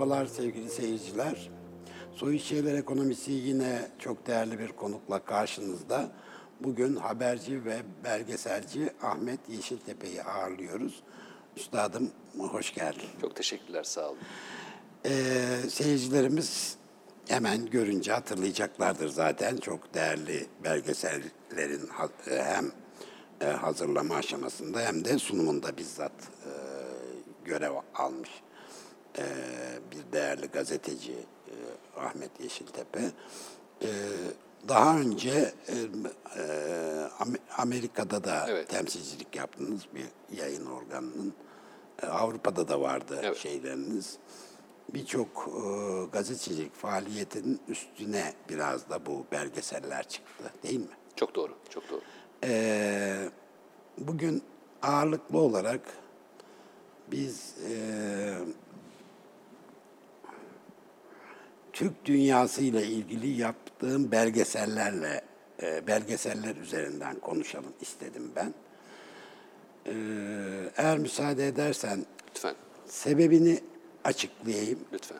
Merhabalar sevgili seyirciler. Soyut Şeyler Ekonomisi yine çok değerli bir konukla karşınızda. Bugün haberci ve belgeselci Ahmet Yeşiltepe'yi ağırlıyoruz. Üstadım hoş geldin. Çok teşekkürler, sağ olun. Ee, seyircilerimiz hemen görünce hatırlayacaklardır zaten. Çok değerli belgesellerin hem e, hazırlama aşamasında hem de sunumunda bizzat e, görev almış e, bir değerli gazeteci Ahmet Yeşiltepe. Daha önce Amerika'da da evet. temsilcilik yaptınız bir yayın organının. Avrupa'da da vardı evet. şeyleriniz. Birçok gazetecilik faaliyetinin üstüne biraz da bu belgeseller çıktı değil mi? Çok doğru, çok doğru. Ee, bugün ağırlıklı olarak biz e, Türk dünyası ile ilgili yaptığım belgesellerle e, belgeseller üzerinden konuşalım istedim ben. E, eğer müsaade edersen lütfen sebebini açıklayayım. Lütfen.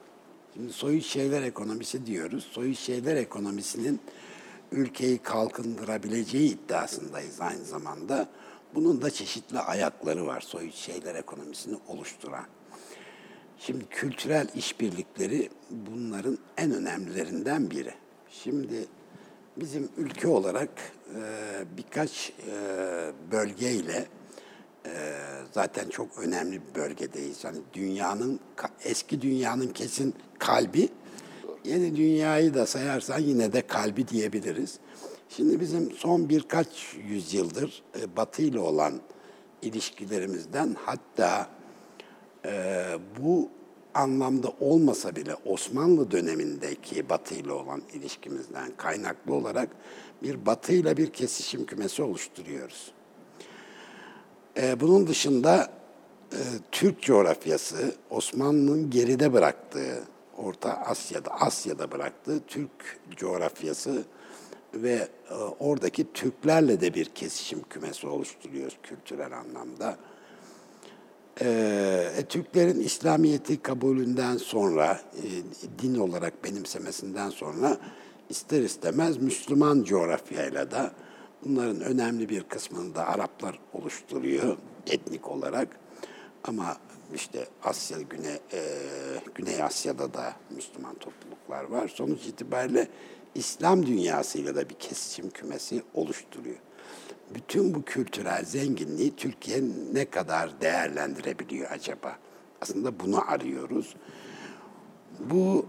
Şimdi soyut şeyler ekonomisi diyoruz. Soyut şeyler ekonomisinin ülkeyi kalkındırabileceği iddiasındayız aynı zamanda. Bunun da çeşitli ayakları var soyut şeyler ekonomisini oluşturan. Şimdi kültürel işbirlikleri bunların en önemlilerinden biri. Şimdi bizim ülke olarak e, birkaç e, bölgeyle e, zaten çok önemli bir bölgedeyiz. Hani dünyanın eski dünyanın kesin kalbi, yeni dünyayı da sayarsan yine de kalbi diyebiliriz. Şimdi bizim son birkaç yüzyıldır e, Batı ile olan ilişkilerimizden hatta e, bu anlamda olmasa bile Osmanlı dönemindeki Batı ile olan ilişkimizden kaynaklı olarak bir Batı ile bir kesişim kümesi oluşturuyoruz. E, bunun dışında e, Türk coğrafyası Osmanlı'nın geride bıraktığı, Orta Asya'da, Asya'da bıraktığı Türk coğrafyası ve e, oradaki Türklerle de bir kesişim kümesi oluşturuyoruz kültürel anlamda. E, e, Türklerin İslamiyet'i kabulünden sonra, e, din olarak benimsemesinden sonra ister istemez Müslüman coğrafyayla da bunların önemli bir kısmını da Araplar oluşturuyor etnik olarak. Ama işte Asya, Güney, e, Güney Asya'da da Müslüman topluluklar var. Sonuç itibariyle İslam dünyasıyla da bir kesişim kümesi oluşturuyor. Bütün bu kültürel zenginliği Türkiye ne kadar değerlendirebiliyor acaba? Aslında bunu arıyoruz. Bu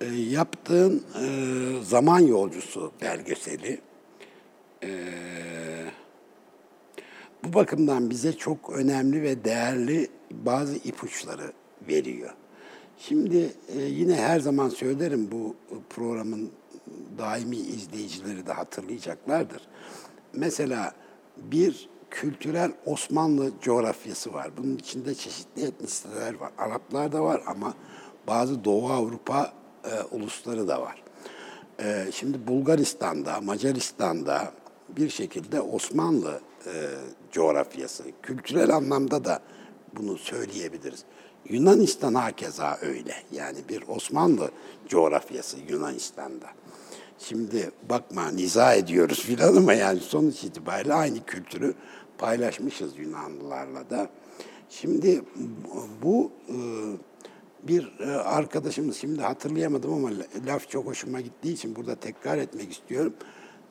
e, yaptığın e, zaman yolcusu belgeseli e, bu bakımdan bize çok önemli ve değerli bazı ipuçları veriyor. Şimdi e, yine her zaman söylerim bu programın daimi izleyicileri de hatırlayacaklardır. Mesela bir kültürel Osmanlı coğrafyası var. Bunun içinde çeşitli etnisiteler var. Araplar da var ama bazı Doğu Avrupa e, ulusları da var. E, şimdi Bulgaristan'da, Macaristan'da bir şekilde Osmanlı e, coğrafyası, kültürel anlamda da bunu söyleyebiliriz. Yunanistan hakeza öyle. Yani bir Osmanlı coğrafyası Yunanistan'da. Şimdi bakma niza ediyoruz filan ama yani sonuç itibariyle aynı kültürü paylaşmışız Yunanlılarla da. Şimdi bu e, bir e, arkadaşımız şimdi hatırlayamadım ama laf çok hoşuma gittiği için burada tekrar etmek istiyorum.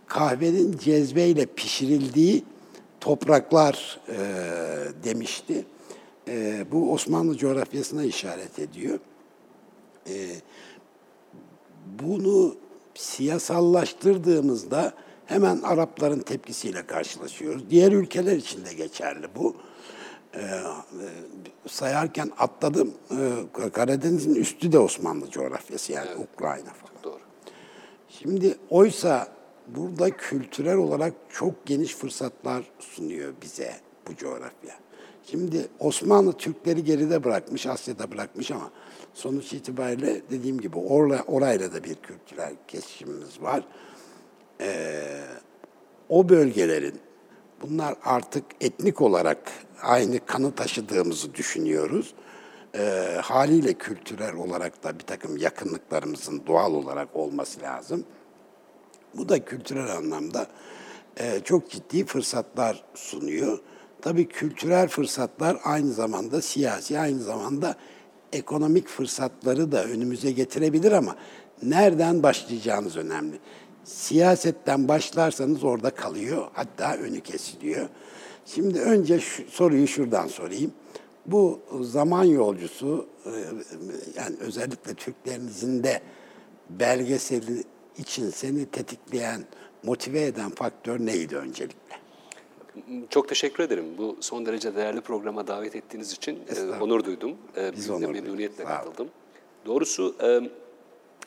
Kahvenin cezveyle pişirildiği topraklar e, demişti bu Osmanlı coğrafyasına işaret ediyor. Bunu siyasallaştırdığımızda hemen Arapların tepkisiyle karşılaşıyoruz. Diğer ülkeler için de geçerli bu. Ee, e, sayarken atladım. E, Karadeniz'in üstü de Osmanlı coğrafyası yani evet. Ukrayna falan. Doğru. Şimdi oysa burada kültürel olarak çok geniş fırsatlar sunuyor bize bu coğrafya. Şimdi Osmanlı Türkleri geride bırakmış, Asya'da bırakmış ama sonuç itibariyle dediğim gibi orla, orayla da bir kültürel kesişimimiz var. Ee, o bölgelerin bunlar artık etnik olarak aynı kanı taşıdığımızı düşünüyoruz. Ee, haliyle kültürel olarak da bir takım yakınlıklarımızın doğal olarak olması lazım. Bu da kültürel anlamda e, çok ciddi fırsatlar sunuyor. Tabii kültürel fırsatlar aynı zamanda siyasi, aynı zamanda ekonomik fırsatları da önümüze getirebilir ama nereden başlayacağınız önemli. Siyasetten başlarsanız orada kalıyor, hatta önü kesiliyor. Şimdi önce şu, soruyu şuradan sorayım. Bu zaman yolcusu, e, yani özellikle Türklerin izinde belgeseli için seni tetikleyen, motive eden faktör neydi öncelikle? Çok teşekkür ederim. Bu son derece değerli programa davet ettiğiniz için e, onur duydum. E, Biz onur memnuniyetle katıldım. Doğrusu e,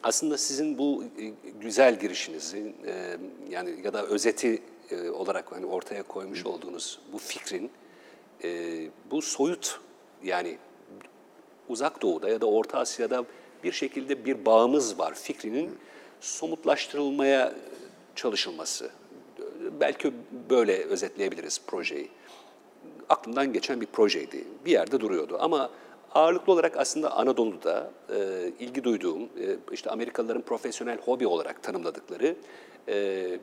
aslında sizin bu e, güzel girişinizin e, yani ya da özeti e, olarak hani ortaya koymuş olduğunuz bu fikrin e, bu soyut yani uzak doğuda ya da Orta Asya'da bir şekilde bir bağımız var fikrinin somutlaştırılmaya çalışılması. Belki böyle özetleyebiliriz projeyi. Aklımdan geçen bir projeydi. Bir yerde duruyordu ama ağırlıklı olarak aslında Anadolu'da e, ilgi duyduğum, e, işte Amerikalıların profesyonel hobi olarak tanımladıkları e,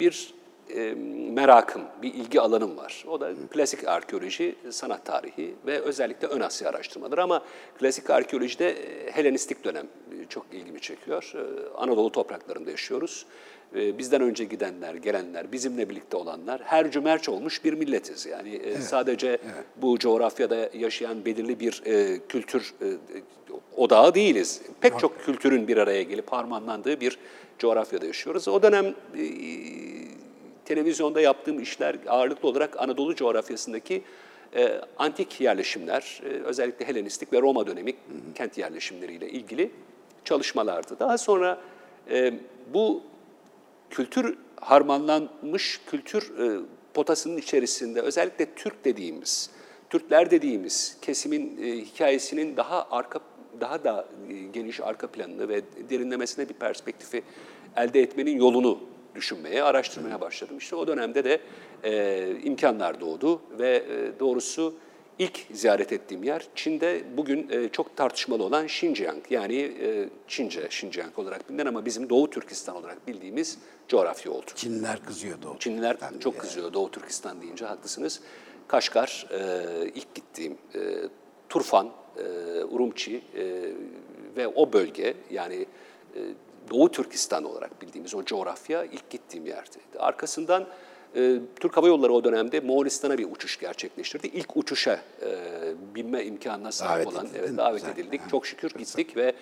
bir e, merakım, bir ilgi alanım var. O da klasik arkeoloji, sanat tarihi ve özellikle ön Asya araştırmaları. Ama klasik arkeolojide e, Helenistik dönem e, çok ilgimi çekiyor. E, Anadolu topraklarında yaşıyoruz. E, Bizden önce gidenler, gelenler, bizimle birlikte olanlar her cümerç olmuş bir milletiz. Yani e, sadece bu coğrafyada yaşayan belirli bir e, kültür e, odağı değiliz. Pek çok kültürün bir araya gelip harmanlandığı bir coğrafyada yaşıyoruz. O dönem e, televizyonda yaptığım işler ağırlıklı olarak Anadolu coğrafyasındaki e, antik yerleşimler, e, özellikle Helenistik ve Roma dönemi kent yerleşimleriyle ilgili çalışmalardı. Daha sonra e, bu kültür harmanlanmış kültür e, potasının içerisinde özellikle Türk dediğimiz, Türkler dediğimiz kesimin e, hikayesinin daha arka daha da e, geniş arka planını ve derinlemesine bir perspektifi elde etmenin yolunu düşünmeye, araştırmaya başladım. İşte o dönemde de e, imkanlar doğdu ve e, doğrusu ilk ziyaret ettiğim yer Çin'de bugün e, çok tartışmalı olan Xinjiang yani e, Çince Xinjiang olarak bilinen ama bizim Doğu Türkistan olarak bildiğimiz coğrafya oldu. Çinliler kızıyordu. o. Çinliler de çok yani. kızıyor Doğu Türkistan deyince haklısınız. Kaşgar e, ilk gittiğim, e, Turfan, e, Urumçi e, ve o bölge yani e, Doğu Türkistan olarak bildiğimiz o coğrafya ilk gittiğim yerdi. Arkasından e, Türk Hava Yolları o dönemde Moğolistan'a bir uçuş gerçekleştirdi. İlk uçuşa e, binme imkanına sahip Davet olan, edildin evet, davet Güzel. edildik. Ha, Çok şükür gittik ve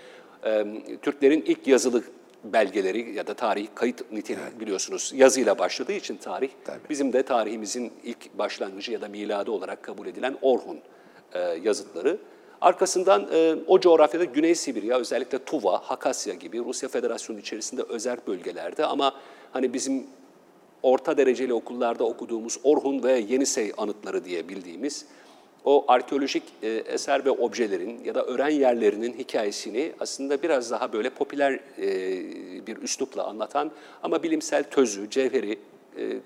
e, Türklerin ilk yazılı belgeleri ya da tarih kayıt niteliği biliyorsunuz yazıyla başladığı için tarih Tabii. bizim de tarihimizin ilk başlangıcı ya da miladı olarak kabul edilen Orhun e, yazıtları. Arkasından e, o coğrafyada Güney Sibirya özellikle Tuva, Hakasya gibi Rusya Federasyonu içerisinde özel bölgelerde ama hani bizim orta dereceli okullarda okuduğumuz Orhun ve Yenisey anıtları diye bildiğimiz o arkeolojik e, eser ve objelerin ya da öğren yerlerinin hikayesini aslında biraz daha böyle popüler e, bir üslupla anlatan ama bilimsel tözü, cevheri e,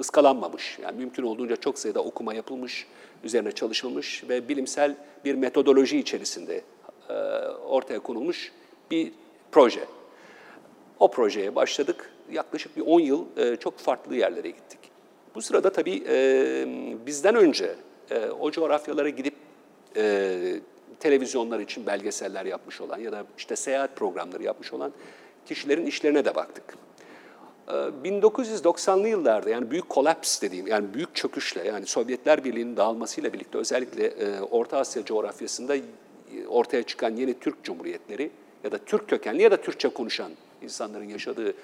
ıskalanmamış. Yani mümkün olduğunca çok sayıda okuma yapılmış, üzerine çalışılmış ve bilimsel bir metodoloji içerisinde e, ortaya konulmuş bir proje. O projeye başladık. Yaklaşık bir 10 yıl e, çok farklı yerlere gittik. Bu sırada tabii e, bizden önce e, o coğrafyalara gidip e, televizyonlar için belgeseller yapmış olan ya da işte seyahat programları yapmış olan kişilerin işlerine de baktık. E, 1990'lı yıllarda yani büyük kolaps dediğim yani büyük çöküşle yani Sovyetler Birliği'nin dağılmasıyla birlikte özellikle e, Orta Asya coğrafyasında e, ortaya çıkan yeni Türk Cumhuriyetleri ya da Türk kökenli ya da Türkçe konuşan insanların yaşadığı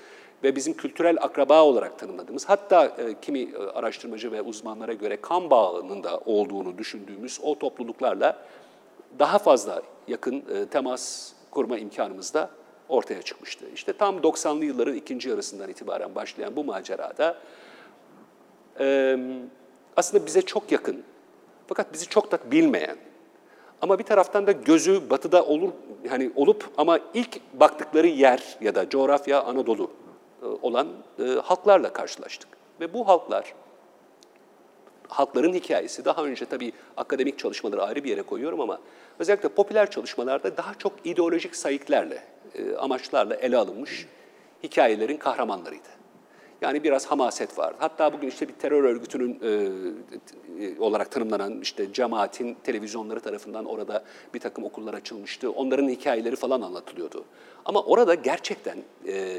ve bizim kültürel akraba olarak tanımladığımız hatta e, kimi e, araştırmacı ve uzmanlara göre kan bağının da olduğunu düşündüğümüz o topluluklarla daha fazla yakın e, temas kurma imkanımız da ortaya çıkmıştı. İşte tam 90'lı yılların ikinci yarısından itibaren başlayan bu macerada aslında bize çok yakın fakat bizi çok da bilmeyen ama bir taraftan da gözü batıda olur hani olup ama ilk baktıkları yer ya da coğrafya Anadolu olan e, halklarla karşılaştık. Ve bu halklar halkların hikayesi daha önce tabii akademik çalışmaları ayrı bir yere koyuyorum ama özellikle popüler çalışmalarda daha çok ideolojik sayıklarla, e, amaçlarla ele alınmış hikayelerin kahramanlarıydı. Yani biraz hamaset vardı. Hatta bugün işte bir terör örgütünün e, e, olarak tanımlanan işte cemaatin televizyonları tarafından orada bir takım okullar açılmıştı. Onların hikayeleri falan anlatılıyordu. Ama orada gerçekten e,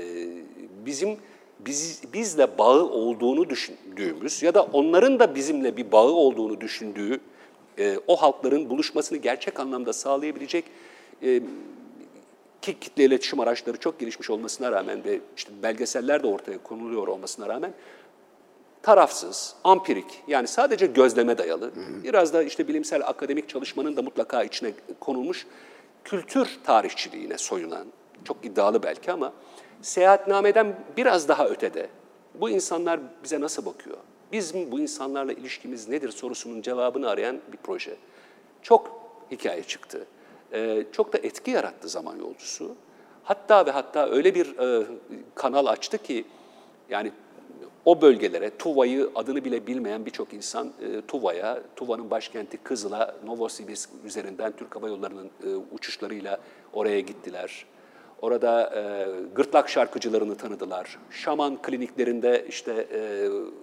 bizim biz, bizle bağı olduğunu düşündüğümüz ya da onların da bizimle bir bağı olduğunu düşündüğü e, o halkların buluşmasını gerçek anlamda sağlayabilecek e, ki kitle iletişim araçları çok gelişmiş olmasına rağmen ve işte belgeseller de ortaya konuluyor olmasına rağmen tarafsız, ampirik yani sadece gözleme dayalı, biraz da işte bilimsel akademik çalışmanın da mutlaka içine konulmuş kültür tarihçiliğine soyunan, çok iddialı belki ama seyahatnameden biraz daha ötede bu insanlar bize nasıl bakıyor? Bizim bu insanlarla ilişkimiz nedir sorusunun cevabını arayan bir proje. Çok hikaye çıktı. Ee, çok da etki yarattı zaman yolcusu. Hatta ve hatta öyle bir e, kanal açtı ki yani o bölgelere, Tuva'yı adını bile bilmeyen birçok insan e, Tuva'ya, Tuva'nın başkenti Kızıl'a, Novosibirsk üzerinden Türk Hava Yolları'nın e, uçuşlarıyla oraya gittiler. Orada e, gırtlak şarkıcılarını tanıdılar. Şaman kliniklerinde işte e,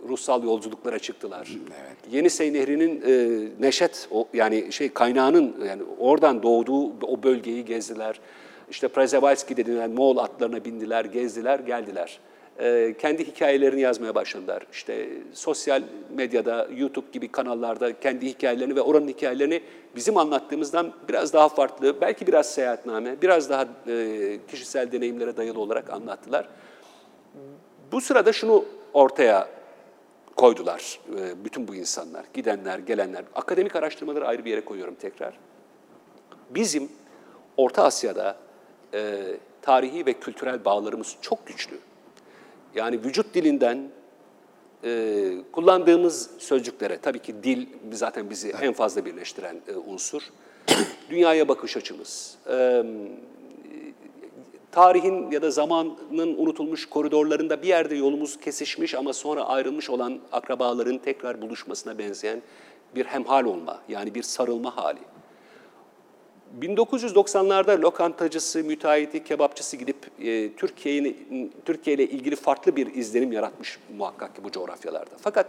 ruhsal yolculuklara çıktılar. Evet. Yenisey Nehri'nin e, neşet o, yani şey kaynağının yani oradan doğduğu o bölgeyi gezdiler. İşte Przevalski denilen Moğol atlarına bindiler, gezdiler, geldiler. E, kendi hikayelerini yazmaya başladılar. İşte sosyal medyada, YouTube gibi kanallarda kendi hikayelerini ve oranın hikayelerini bizim anlattığımızdan biraz daha farklı, belki biraz seyahatname, biraz daha e, kişisel deneyimlere dayalı olarak anlattılar. Bu sırada şunu ortaya koydular e, bütün bu insanlar, gidenler, gelenler. Akademik araştırmaları ayrı bir yere koyuyorum tekrar. Bizim Orta Asya'da tarihi ve kültürel bağlarımız çok güçlü. Yani vücut dilinden e, kullandığımız sözcüklere, tabii ki dil zaten bizi en fazla birleştiren e, unsur. Dünyaya bakış açımız, e, tarihin ya da zamanın unutulmuş koridorlarında bir yerde yolumuz kesişmiş ama sonra ayrılmış olan akrabaların tekrar buluşmasına benzeyen bir hemhal olma, yani bir sarılma hali. 1990'larda lokantacısı, müteahhiti, kebapçısı gidip e, Türkiye'nin Türkiye ile ilgili farklı bir izlenim yaratmış muhakkak ki bu coğrafyalarda. Fakat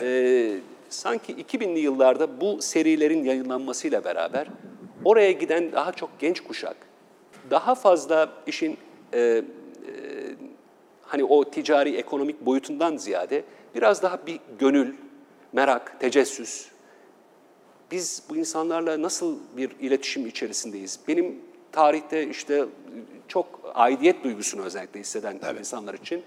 e, sanki 2000'li yıllarda bu serilerin yayınlanmasıyla beraber oraya giden daha çok genç kuşak, daha fazla işin e, e, hani o ticari ekonomik boyutundan ziyade biraz daha bir gönül, merak, tecessüs, biz bu insanlarla nasıl bir iletişim içerisindeyiz? Benim tarihte işte çok aidiyet duygusunu özellikle hisseden insanlar için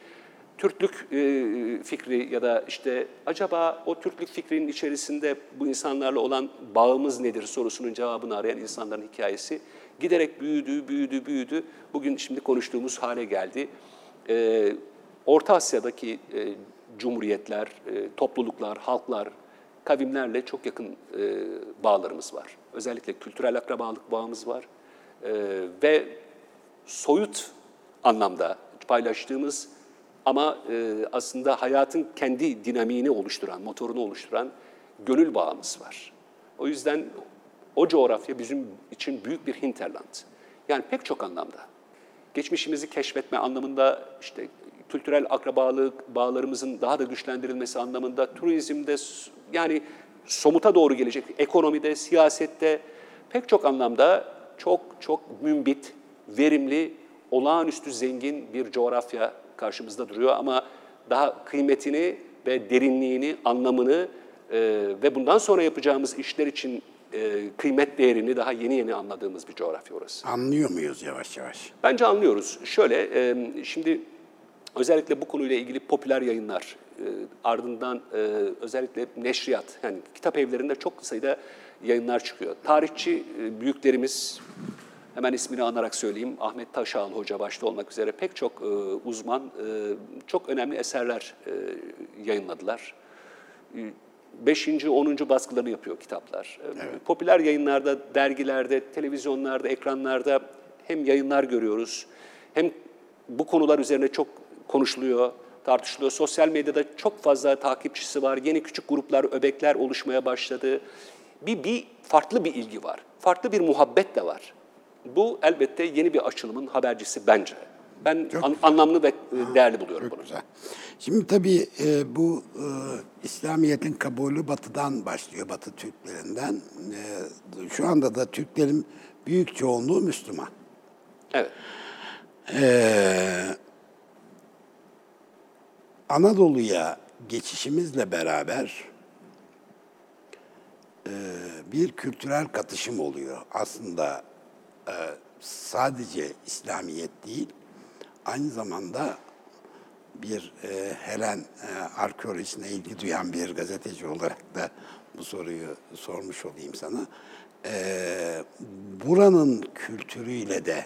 Türklük e, fikri ya da işte acaba o Türklük fikrinin içerisinde bu insanlarla olan bağımız nedir sorusunun cevabını arayan insanların hikayesi giderek büyüdü, büyüdü, büyüdü. Bugün şimdi konuştuğumuz hale geldi. E, Orta Asya'daki e, cumhuriyetler, e, topluluklar, halklar, kavimlerle çok yakın e, bağlarımız var. Özellikle kültürel akrabalık bağımız var. E, ve soyut anlamda paylaştığımız ama e, aslında hayatın kendi dinamiğini oluşturan, motorunu oluşturan gönül bağımız var. O yüzden o coğrafya bizim için büyük bir hinterland. Yani pek çok anlamda. Geçmişimizi keşfetme anlamında işte kültürel akrabalık bağlarımızın daha da güçlendirilmesi anlamında turizmde yani somuta doğru gelecek ekonomide, siyasette pek çok anlamda çok çok mümbit, verimli, olağanüstü zengin bir coğrafya karşımızda duruyor ama daha kıymetini ve derinliğini, anlamını e, ve bundan sonra yapacağımız işler için e, kıymet değerini daha yeni yeni anladığımız bir coğrafya orası. Anlıyor muyuz yavaş yavaş? Bence anlıyoruz. Şöyle, e, şimdi özellikle bu konuyla ilgili popüler yayınlar, e, ardından e, özellikle neşriyat, yani kitap evlerinde çok sayıda yayınlar çıkıyor. Tarihçi e, büyüklerimiz, hemen ismini anarak söyleyeyim, Ahmet Taşal Hoca başta olmak üzere pek çok e, uzman, e, çok önemli eserler e, yayınladılar. E, Beşinci, onuncu baskılarını yapıyor kitaplar. Evet. Popüler yayınlarda, dergilerde, televizyonlarda, ekranlarda hem yayınlar görüyoruz, hem bu konular üzerine çok konuşuluyor, tartışılıyor. Sosyal medyada çok fazla takipçisi var, yeni küçük gruplar, öbekler oluşmaya başladı. Bir, bir farklı bir ilgi var. farklı bir muhabbet de var. Bu elbette yeni bir açılımın habercisi bence. Ben an- anlamlı ve e, değerli buluyorum Çok bunu. güzel. Şimdi tabii e, bu e, İslamiyet'in kabulü Batı'dan başlıyor, Batı Türklerinden. E, şu anda da Türklerin büyük çoğunluğu Müslüman. Evet. Ee, Anadolu'ya geçişimizle beraber e, bir kültürel katışım oluyor. Aslında e, sadece İslamiyet değil, aynı zamanda bir e, Helen e, arkeolojisine ilgi duyan bir gazeteci olarak da bu soruyu sormuş olayım sana. E, buranın kültürüyle de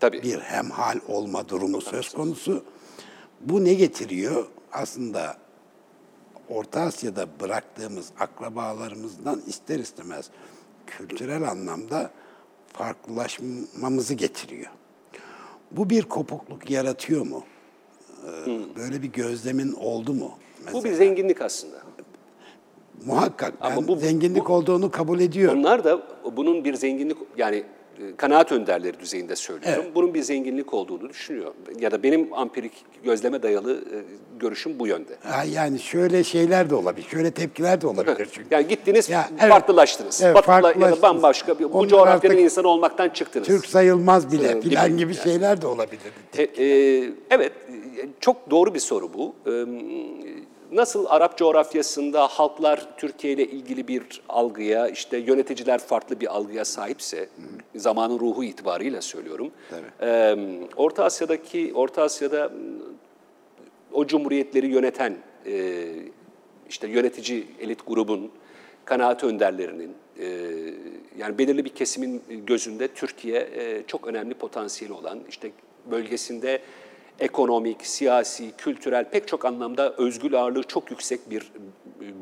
Tabii. bir hemhal olma durumu söz konusu. Bu ne getiriyor? Aslında Orta Asya'da bıraktığımız akrabalarımızdan ister istemez kültürel anlamda farklılaşmamızı getiriyor. Bu bir kopukluk yaratıyor mu? Ee, Böyle bir gözlemin oldu mu? Mesela? Bu bir zenginlik aslında. Muhakkak Ama bu- zenginlik olduğunu kabul ediyorum. Onlar da bunun bir zenginlik yani kanaat önderleri düzeyinde söylüyorum. Bunun bir zenginlik olduğunu düşünüyor. Ya da benim ampirik gözleme dayalı e, görüşüm bu yönde. Ha, yani şöyle şeyler de olabilir, şöyle tepkiler de olabilir çünkü. Yani gittiniz, Ya, evet. farklılaştınız. Evet, Batı'la ya da farklılaştınız. bambaşka bir, bu coğrafyanın insanı olmaktan çıktınız. Türk sayılmaz bile Ee, filan gibi. gibi şeyler de olabilir. E, e, evet, e, çok doğru bir soru bu. E, nasıl Arap coğrafyasında halklar Türkiye ile ilgili bir algıya, işte yöneticiler farklı bir algıya sahipse, zamanın ruhu itibarıyla söylüyorum. E, Orta Asya'daki, Orta Asya'da o cumhuriyetleri yöneten e, işte yönetici elit grubun, kanaat önderlerinin, e, yani belirli bir kesimin gözünde Türkiye e, çok önemli potansiyeli olan, işte bölgesinde ekonomik, siyasi, kültürel pek çok anlamda özgül ağırlığı çok yüksek bir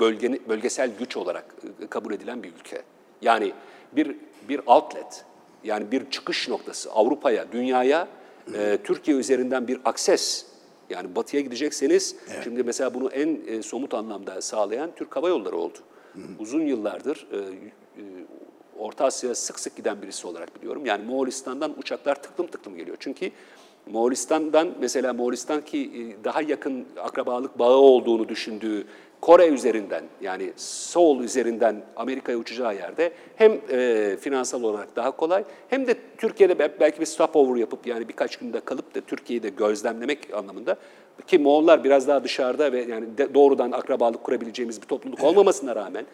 bölgeni, bölgesel güç olarak e, kabul edilen bir ülke. Yani bir bir outlet, yani bir çıkış noktası Avrupa'ya, dünyaya, e, Türkiye üzerinden bir akses yani batıya gidecekseniz, şimdi mesela bunu en e, somut anlamda sağlayan Türk Hava Yolları oldu. Uzun yıllardır e, e, Orta Asya'ya sık sık giden birisi olarak biliyorum. Yani Moğolistan'dan uçaklar tıklım tıklım geliyor. Çünkü Moğolistan'dan mesela Moğolistan ki e, daha yakın akrabalık bağı olduğunu düşündüğü Kore üzerinden yani Seoul üzerinden Amerika'ya uçacağı yerde hem e, finansal olarak daha kolay hem de Türkiye'de bel- belki bir stopover yapıp yani birkaç günde kalıp da Türkiye'yi de gözlemlemek anlamında ki Moğollar biraz daha dışarıda ve yani de- doğrudan akrabalık kurabileceğimiz bir topluluk olmamasına rağmen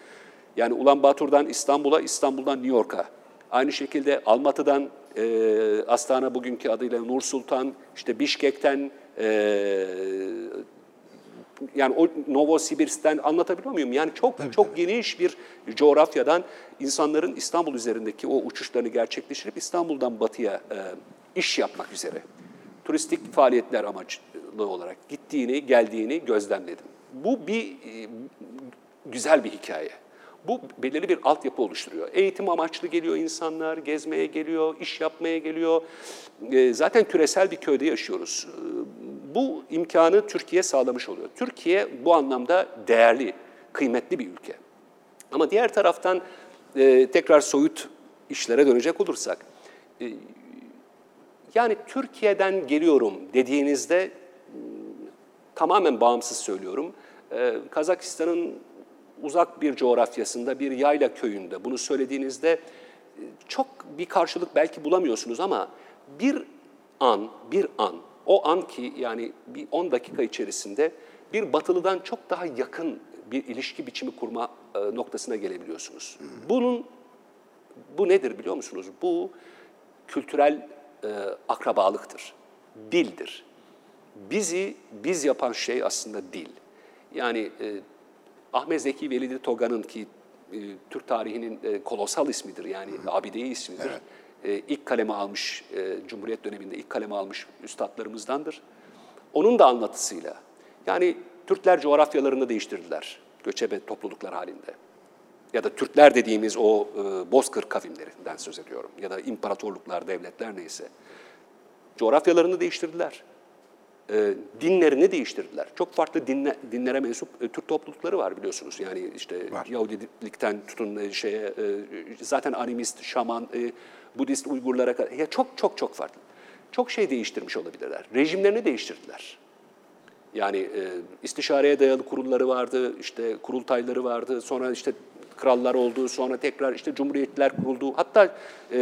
yani Ulan Batur'dan İstanbul'a, İstanbul'dan New York'a. Aynı şekilde Almatı'dan e, Astana bugünkü adıyla Nur Sultan, işte Bişkek'ten e, yani o Novosibirsk'ten anlatabiliyor muyum? Yani çok çok geniş bir coğrafyadan insanların İstanbul üzerindeki o uçuşlarını gerçekleştirip İstanbul'dan batıya e, iş yapmak üzere turistik faaliyetler amaçlı olarak gittiğini, geldiğini gözlemledim. Bu bir e, güzel bir hikaye. Bu belirli bir altyapı oluşturuyor. Eğitim amaçlı geliyor insanlar, gezmeye geliyor, iş yapmaya geliyor. E, zaten küresel bir köyde yaşıyoruz. E, bu imkanı Türkiye sağlamış oluyor. Türkiye bu anlamda değerli, kıymetli bir ülke. Ama diğer taraftan e, tekrar soyut işlere dönecek olursak, e, yani Türkiye'den geliyorum dediğinizde tamamen bağımsız söylüyorum. Ee, Kazakistan'ın uzak bir coğrafyasında, bir yayla köyünde bunu söylediğinizde e, çok bir karşılık belki bulamıyorsunuz ama bir an, bir an, o an ki yani bir 10 dakika içerisinde bir batılıdan çok daha yakın bir ilişki biçimi kurma e, noktasına gelebiliyorsunuz. Bunun bu nedir biliyor musunuz? Bu kültürel e, akrabalıktır, dildir. Bizi biz yapan şey aslında dil. Yani e, Ahmet Zeki Velidi Toga'nın ki e, Türk tarihinin e, kolosal ismidir yani abideyi ismidir. E, ilk kaleme almış, e, Cumhuriyet döneminde ilk kaleme almış üstadlarımızdandır. Onun da anlatısıyla yani Türkler coğrafyalarını değiştirdiler göçebe topluluklar halinde ya da Türkler dediğimiz o e, Bozkır kavimlerinden söz ediyorum ya da imparatorluklar, devletler neyse. Coğrafyalarını değiştirdiler. E, dinlerini değiştirdiler. Çok farklı dinle, dinlere mensup e, Türk toplulukları var biliyorsunuz. Yani işte Var. Yahudilikten tutun e, şeye e, zaten animist, şaman, e, Budist Uygurlara kadar ya çok çok çok farklı. Çok şey değiştirmiş olabilirler. Rejimlerini değiştirdiler. Yani e, istişareye dayalı kurulları vardı, işte kurultayları vardı, sonra işte krallar oldu, sonra tekrar işte cumhuriyetler kuruldu. Hatta e,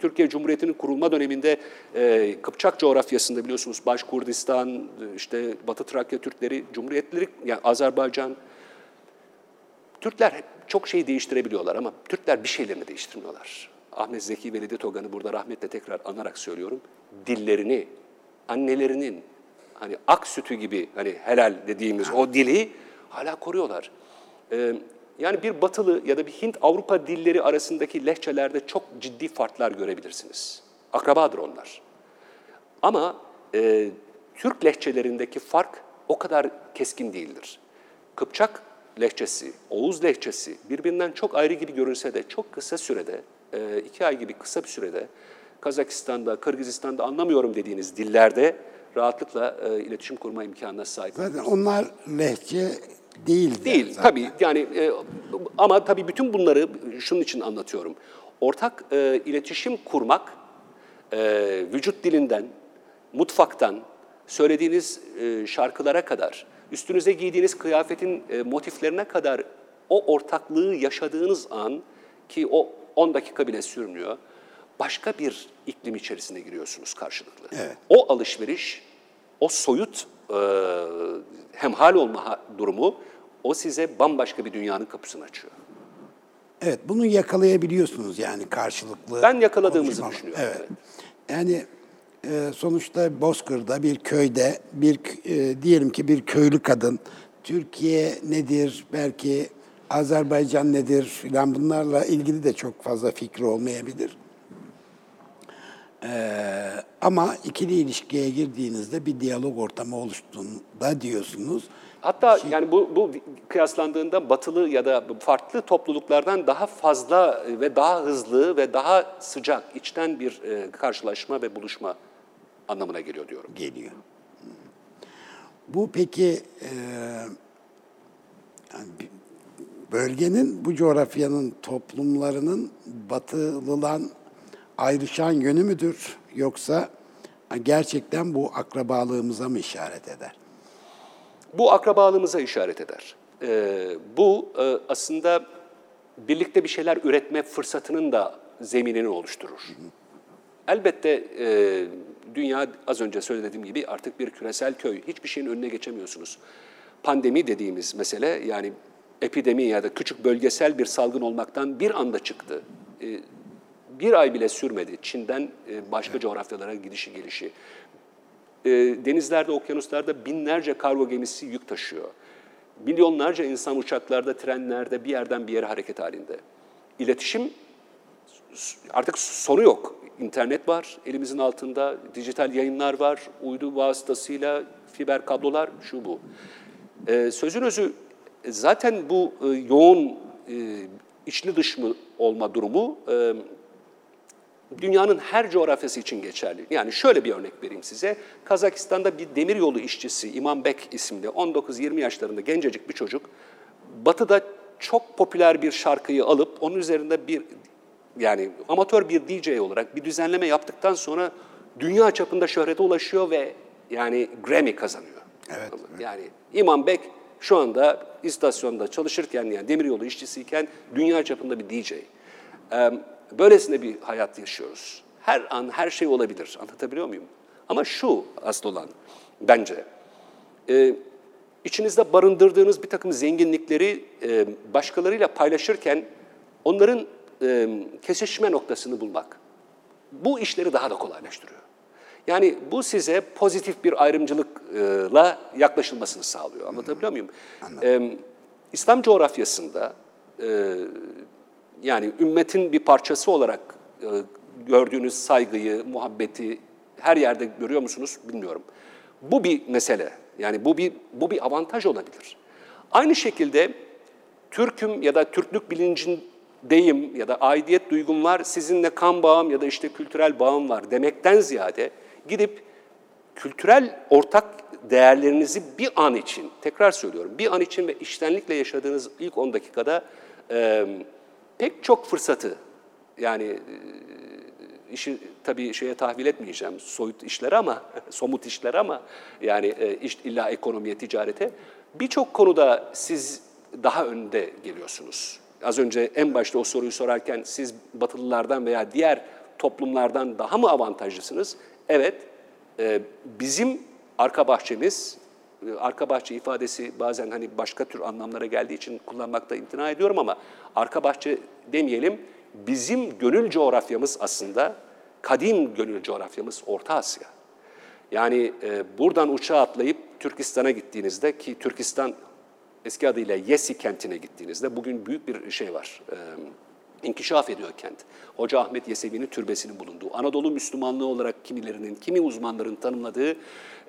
Türkiye Cumhuriyeti'nin kurulma döneminde e, Kıpçak coğrafyasında biliyorsunuz Başkurdistan, işte Batı Trakya Türkleri, Cumhuriyetleri, yani Azerbaycan, Türkler çok şey değiştirebiliyorlar ama Türkler bir şeylerini değiştirmiyorlar. Ahmet Zeki Velidi Togan'ı burada rahmetle tekrar anarak söylüyorum. Dillerini, annelerinin hani ak sütü gibi hani helal dediğimiz o dili hala koruyorlar. Ee, yani bir batılı ya da bir Hint-Avrupa dilleri arasındaki lehçelerde çok ciddi farklar görebilirsiniz. Akrabadır onlar. Ama e, Türk lehçelerindeki fark o kadar keskin değildir. Kıpçak lehçesi, Oğuz lehçesi birbirinden çok ayrı gibi görünse de çok kısa sürede, e, iki ay gibi kısa bir sürede Kazakistan'da, Kırgızistan'da anlamıyorum dediğiniz dillerde rahatlıkla e, iletişim kurma imkanına sahip. Zaten onlar lehçe değil. Değil zaten. tabii yani e, ama tabii bütün bunları şunun için anlatıyorum. Ortak e, iletişim kurmak e, vücut dilinden, mutfaktan, söylediğiniz e, şarkılara kadar, üstünüze giydiğiniz kıyafetin e, motiflerine kadar o ortaklığı yaşadığınız an ki o 10 dakika bile sürmüyor. Başka bir iklim içerisine giriyorsunuz karşılıklı. Evet. O alışveriş, o soyut e, hemhal olma durumu o size bambaşka bir dünyanın kapısını açıyor. Evet, bunu yakalayabiliyorsunuz yani karşılıklı. Ben yakaladığımızı konuşmalar. düşünüyorum, Evet. evet. Yani e, sonuçta Bozkır'da bir köyde bir e, diyelim ki bir köylü kadın Türkiye nedir belki Azerbaycan nedir filan bunlarla ilgili de çok fazla fikri olmayabilir. Ee, ama ikili ilişkiye girdiğinizde bir diyalog ortamı oluştuğunda diyorsunuz. Hatta yani bu, bu kıyaslandığında batılı ya da farklı topluluklardan daha fazla ve daha hızlı ve daha sıcak, içten bir e, karşılaşma ve buluşma anlamına geliyor diyorum. geliyor. Bu peki e, yani bölgenin, bu coğrafyanın toplumlarının batılılan ayrışan yönü müdür? Yoksa gerçekten bu akrabalığımıza mı işaret eder? Bu akrabalığımıza işaret eder. Ee, bu e, aslında birlikte bir şeyler üretme fırsatının da zeminini oluşturur. Elbette e, dünya az önce söylediğim gibi artık bir küresel köy. Hiçbir şeyin önüne geçemiyorsunuz. Pandemi dediğimiz mesele yani epidemi ya da küçük bölgesel bir salgın olmaktan bir anda çıktı. E, bir ay bile sürmedi Çin'den e, başka coğrafyalara gidişi gelişi. E, denizlerde, okyanuslarda binlerce kargo gemisi yük taşıyor. Milyonlarca insan uçaklarda, trenlerde bir yerden bir yere hareket halinde. İletişim artık sonu yok. İnternet var elimizin altında, dijital yayınlar var, uydu vasıtasıyla fiber kablolar, şu bu. E, sözün özü zaten bu e, yoğun e, içli dış mı olma durumu e, dünyanın her coğrafyası için geçerli. Yani şöyle bir örnek vereyim size. Kazakistan'da bir demiryolu işçisi İmam Bek isimli 19-20 yaşlarında gencecik bir çocuk batıda çok popüler bir şarkıyı alıp onun üzerinde bir yani amatör bir DJ olarak bir düzenleme yaptıktan sonra dünya çapında şöhrete ulaşıyor ve yani Grammy kazanıyor. Evet, Yani İmam Bek şu anda istasyonda çalışırken yani demiryolu işçisiyken dünya çapında bir DJ. Böylesine bir hayat yaşıyoruz. Her an her şey olabilir. Anlatabiliyor muyum? Ama şu asıl olan bence. e, içinizde barındırdığınız bir takım zenginlikleri e, başkalarıyla paylaşırken onların e, kesişme noktasını bulmak. Bu işleri daha da kolaylaştırıyor. Yani bu size pozitif bir ayrımcılıkla yaklaşılmasını sağlıyor. Anlatabiliyor muyum? Ee, İslam coğrafyasında e, yani ümmetin bir parçası olarak e, gördüğünüz saygıyı, muhabbeti her yerde görüyor musunuz bilmiyorum. Bu bir mesele. Yani bu bir bu bir avantaj olabilir. Aynı şekilde Türk'üm ya da Türklük bilincindeyim ya da aidiyet duygum var, sizinle kan bağım ya da işte kültürel bağım var demekten ziyade gidip kültürel ortak değerlerinizi bir an için, tekrar söylüyorum, bir an için ve iştenlikle yaşadığınız ilk 10 dakikada e, pek çok fırsatı, yani e, işi tabii şeye tahvil etmeyeceğim, soyut işler ama, somut işler ama yani e, iş, illa ekonomiye, ticarete birçok konuda siz daha önde geliyorsunuz. Az önce en başta o soruyu sorarken siz Batılılardan veya diğer toplumlardan daha mı avantajlısınız? Evet, e, bizim arka bahçemiz, arka bahçe ifadesi bazen hani başka tür anlamlara geldiği için kullanmakta imtina ediyorum ama arka bahçe demeyelim, bizim gönül coğrafyamız aslında, kadim gönül coğrafyamız Orta Asya. Yani e, buradan uçağa atlayıp Türkistan'a gittiğinizde ki Türkistan eski adıyla Yesi kentine gittiğinizde bugün büyük bir şey var. E, inkişaf ediyor kent. Hoca Ahmet Yesevi'nin türbesinin bulunduğu, Anadolu Müslümanlığı olarak kimilerinin, kimi uzmanların tanımladığı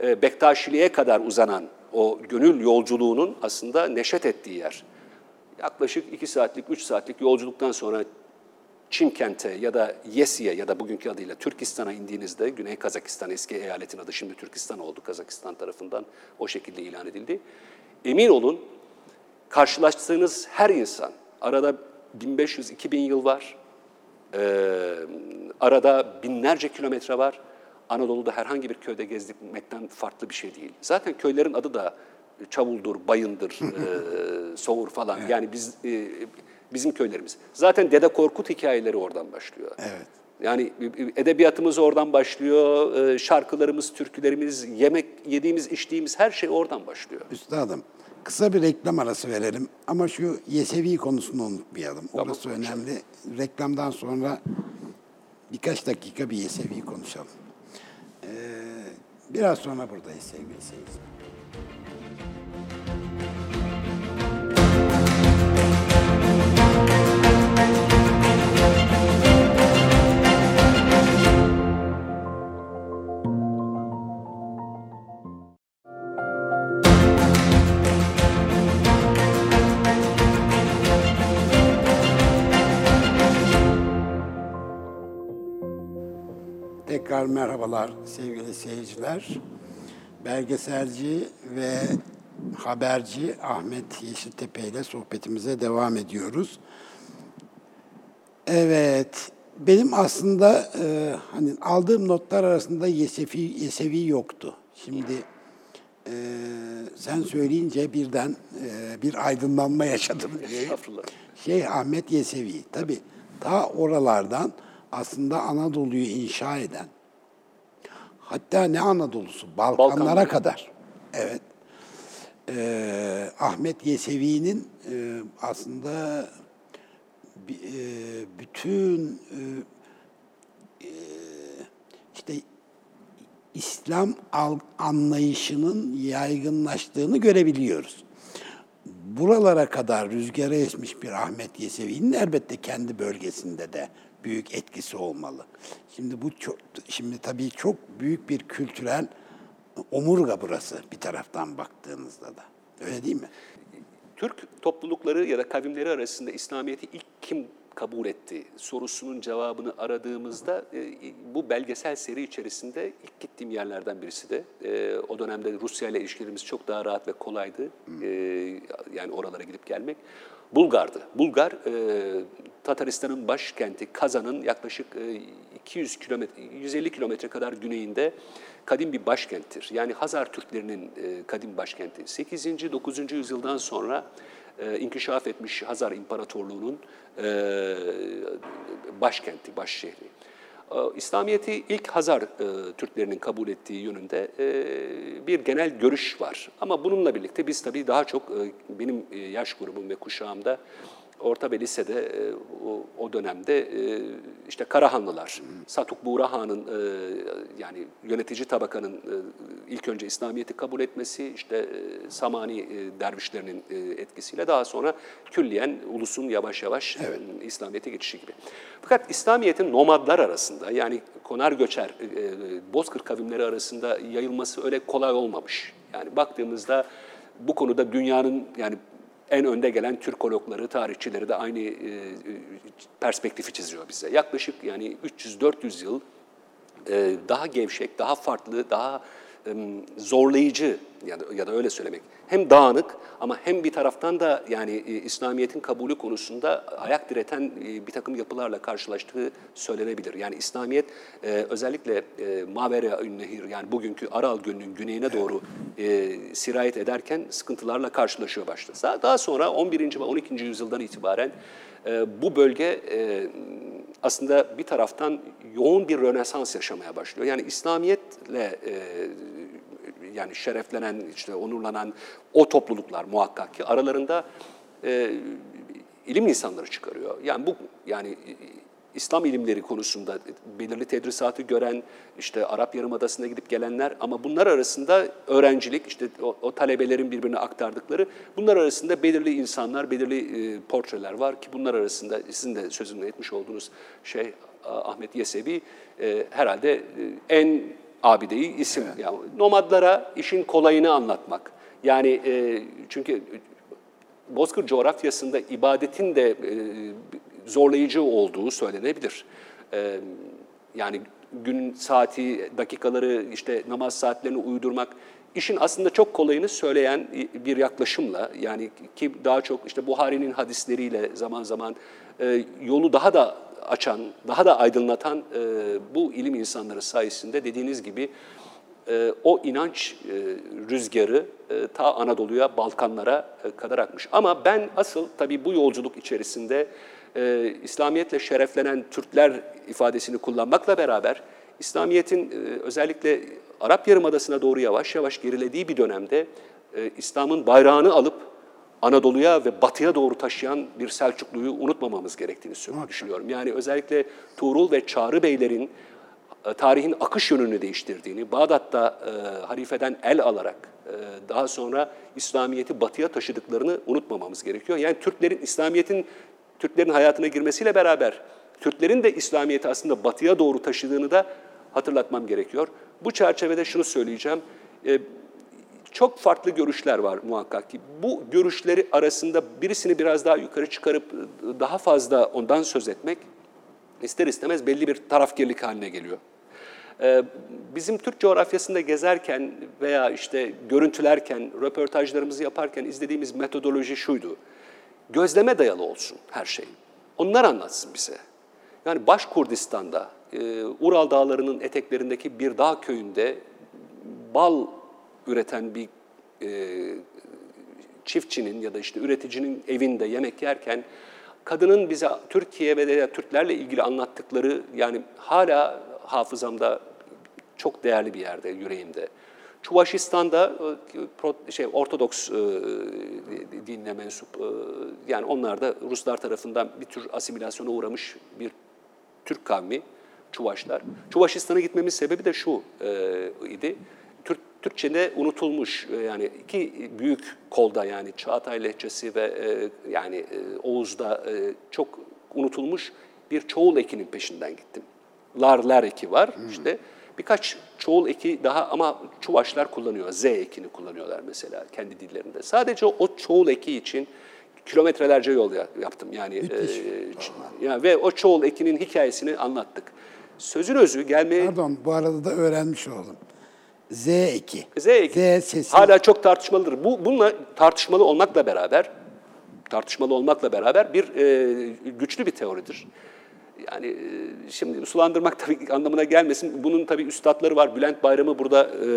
e, Bektaşiliğe kadar uzanan o gönül yolculuğunun aslında neşet ettiği yer. Yaklaşık iki saatlik, üç saatlik yolculuktan sonra Çimkent'e ya da Yesi'ye ya da bugünkü adıyla Türkistan'a indiğinizde, Güney Kazakistan eski eyaletin adı şimdi Türkistan oldu Kazakistan tarafından o şekilde ilan edildi. Emin olun karşılaştığınız her insan, arada 1500-2000 yıl var, ee, arada binlerce kilometre var. Anadolu'da herhangi bir köyde gezdirmekten farklı bir şey değil. Zaten köylerin adı da Çavuldur, Bayındır, e, Soğur falan. Evet. Yani biz e, bizim köylerimiz. Zaten Dede Korkut hikayeleri oradan başlıyor. Evet. Yani edebiyatımız oradan başlıyor, e, şarkılarımız, türkülerimiz, yemek yediğimiz, içtiğimiz her şey oradan başlıyor. Üstadım, kısa bir reklam arası verelim ama şu Yesevi konusunu unutmayalım. Tamam, Orası konuşalım. önemli. Reklamdan sonra birkaç dakika bir Yesevi konuşalım. Ee, biraz sonra buradayız sevgili seyirciler. Tekrar merhabalar sevgili seyirciler. Belgeselci ve haberci Ahmet Yeşiltepe ile sohbetimize devam ediyoruz. Evet, benim aslında e, hani aldığım notlar arasında Yesevi, Yesevi yoktu. Şimdi e, sen söyleyince birden e, bir aydınlanma yaşadım. Şey Ahmet Yesevi, tabii ta oralardan aslında Anadolu'yu inşa eden, hatta ne Anadolu'su, Balkanlara Balkanlar. kadar. Evet. Ee, Ahmet Yesevi'nin e, aslında e, bütün e, e, işte İslam anlayışının yaygınlaştığını görebiliyoruz. Buralara kadar rüzgara esmiş bir Ahmet Yesevi'nin elbette kendi bölgesinde de büyük etkisi olmalı. Şimdi bu çok, şimdi tabii çok büyük bir kültürel omurga burası bir taraftan baktığınızda da. Öyle değil mi? Türk toplulukları ya da kavimleri arasında İslamiyet'i ilk kim kabul etti sorusunun cevabını aradığımızda e, bu belgesel seri içerisinde ilk gittiğim yerlerden birisi de. E, o dönemde Rusya ile ilişkilerimiz çok daha rahat ve kolaydı. E, yani oralara gidip gelmek. Bulgar'dı. Bulgar, e, Tataristan'ın başkenti Kazan'ın yaklaşık e, 200 kilometre, 150 kilometre kadar güneyinde kadim bir başkenttir. Yani Hazar Türklerinin e, kadim başkenti. 8. 9. yüzyıldan sonra e, inkişaf etmiş Hazar İmparatorluğu'nun e, başkenti, baş şehri. E, İslamiyet'i ilk Hazar e, Türklerinin kabul ettiği yönünde e, bir genel görüş var. Ama bununla birlikte biz tabii daha çok e, benim e, yaş grubum ve kuşağımda orta ve lisede e, o, o dönemde e, işte Karahanlılar, Satuk Buğra Han'ın e, yani yönetici tabakanın e, ilk önce İslamiyet'i kabul etmesi, işte e, Samani e, dervişlerinin e, etkisiyle daha sonra külliyen ulusun yavaş yavaş evet. e, İslamiyet'e geçişi gibi. Fakat İslamiyet'in nomadlar arasında yani konar göçer e, e, bozkır kavimleri arasında yayılması öyle kolay olmamış. Yani baktığımızda bu konuda dünyanın yani en önde gelen Türkologları, tarihçileri de aynı e, perspektifi çiziyor bize. Yaklaşık yani 300-400 yıl e, daha gevşek, daha farklı, daha e, zorlayıcı ya da, ya da öyle söylemek hem dağınık ama hem bir taraftan da yani e, İslamiyet'in kabulü konusunda ayak direten e, bir takım yapılarla karşılaştığı söylenebilir. Yani İslamiyet e, özellikle Mavera Nehir yani bugünkü Aral Gölü'nün güneyine doğru sirayet ederken sıkıntılarla karşılaşıyor başta. Daha, sonra 11. ve 12. yüzyıldan itibaren bu bölge e, aslında bir taraftan yoğun bir rönesans yaşamaya başlıyor. Yani İslamiyetle e, yani şereflenen, işte onurlanan o topluluklar muhakkak ki aralarında e, ilim insanları çıkarıyor. Yani bu yani İslam ilimleri konusunda belirli tedrisatı gören, işte Arap Yarımadası'na gidip gelenler ama bunlar arasında öğrencilik, işte o, o talebelerin birbirine aktardıkları, bunlar arasında belirli insanlar, belirli e, portreler var ki bunlar arasında sizin de sözünü etmiş olduğunuz şey Ahmet Yesevi e, herhalde e, en abideyi isim. Evet. Yani nomadlara işin kolayını anlatmak. Yani e, çünkü Bozkır coğrafyasında ibadetin de e, zorlayıcı olduğu söylenebilir. E, yani gün saati, dakikaları, işte namaz saatlerini uydurmak işin aslında çok kolayını söyleyen bir yaklaşımla yani ki daha çok işte Buhari'nin hadisleriyle zaman zaman e, yolu daha da açan, daha da aydınlatan e, bu ilim insanları sayesinde dediğiniz gibi e, o inanç e, rüzgarı e, ta Anadolu'ya, Balkanlara e, kadar akmış. Ama ben asıl tabii bu yolculuk içerisinde e, İslamiyetle şereflenen Türkler ifadesini kullanmakla beraber İslamiyet'in e, özellikle Arap Yarımadası'na doğru yavaş yavaş gerilediği bir dönemde e, İslam'ın bayrağını alıp Anadolu'ya ve batıya doğru taşıyan bir Selçuklu'yu unutmamamız gerektiğini düşünüyorum. Yani özellikle Tuğrul ve Çağrı Beylerin tarihin akış yönünü değiştirdiğini, Bağdat'ta e, halifeden el alarak e, daha sonra İslamiyet'i batıya taşıdıklarını unutmamamız gerekiyor. Yani Türklerin, İslamiyet'in Türklerin hayatına girmesiyle beraber Türklerin de İslamiyet'i aslında batıya doğru taşıdığını da hatırlatmam gerekiyor. Bu çerçevede şunu söyleyeceğim. E, çok farklı görüşler var muhakkak ki. Bu görüşleri arasında birisini biraz daha yukarı çıkarıp e, daha fazla ondan söz etmek ister istemez belli bir tarafgirlik haline geliyor. E, bizim Türk coğrafyasında gezerken veya işte görüntülerken, röportajlarımızı yaparken izlediğimiz metodoloji şuydu. Gözleme dayalı olsun her şey. Onlar anlatsın bize. Yani Baş Kurdistan'da, e, Ural Dağları'nın eteklerindeki bir dağ köyünde bal üreten bir e, çiftçinin ya da işte üreticinin evinde yemek yerken kadının bize Türkiye ve Türklerle ilgili anlattıkları yani hala hafızamda çok değerli bir yerde, yüreğimde. Çuvaşistan'da e, şey Ortodoks e, dinine mensup e, yani onlar da Ruslar tarafından bir tür asimilasyona uğramış bir Türk kavmi Çuvaşlar. Çuvaşistan'a gitmemiz sebebi de şu e, idi. Türk, Türkçe'de unutulmuş e, yani iki büyük kolda yani Çağatay lehçesi ve e, yani e, Oğuz'da e, çok unutulmuş bir çoğul ekinin peşinden gittim. Larlar eki var hmm. işte. Birkaç çoğul eki daha ama Çuvaşlar kullanıyor. Z ekini kullanıyorlar mesela kendi dillerinde. Sadece o çoğul eki için kilometrelerce yol yaptım. Yani, e, yani ve o çoğul ekinin hikayesini anlattık. Sözün özü gelmeye... Pardon bu arada da öğrenmiş oldum. Z eki. Z eki. Z sesi. Hala çok tartışmalıdır. Bu bununla tartışmalı olmakla beraber tartışmalı olmakla beraber bir e, güçlü bir teoridir. Yani e, şimdi sulandırmak tabii anlamına gelmesin. Bunun tabii üstadları var. Bülent Bayram'ı burada e,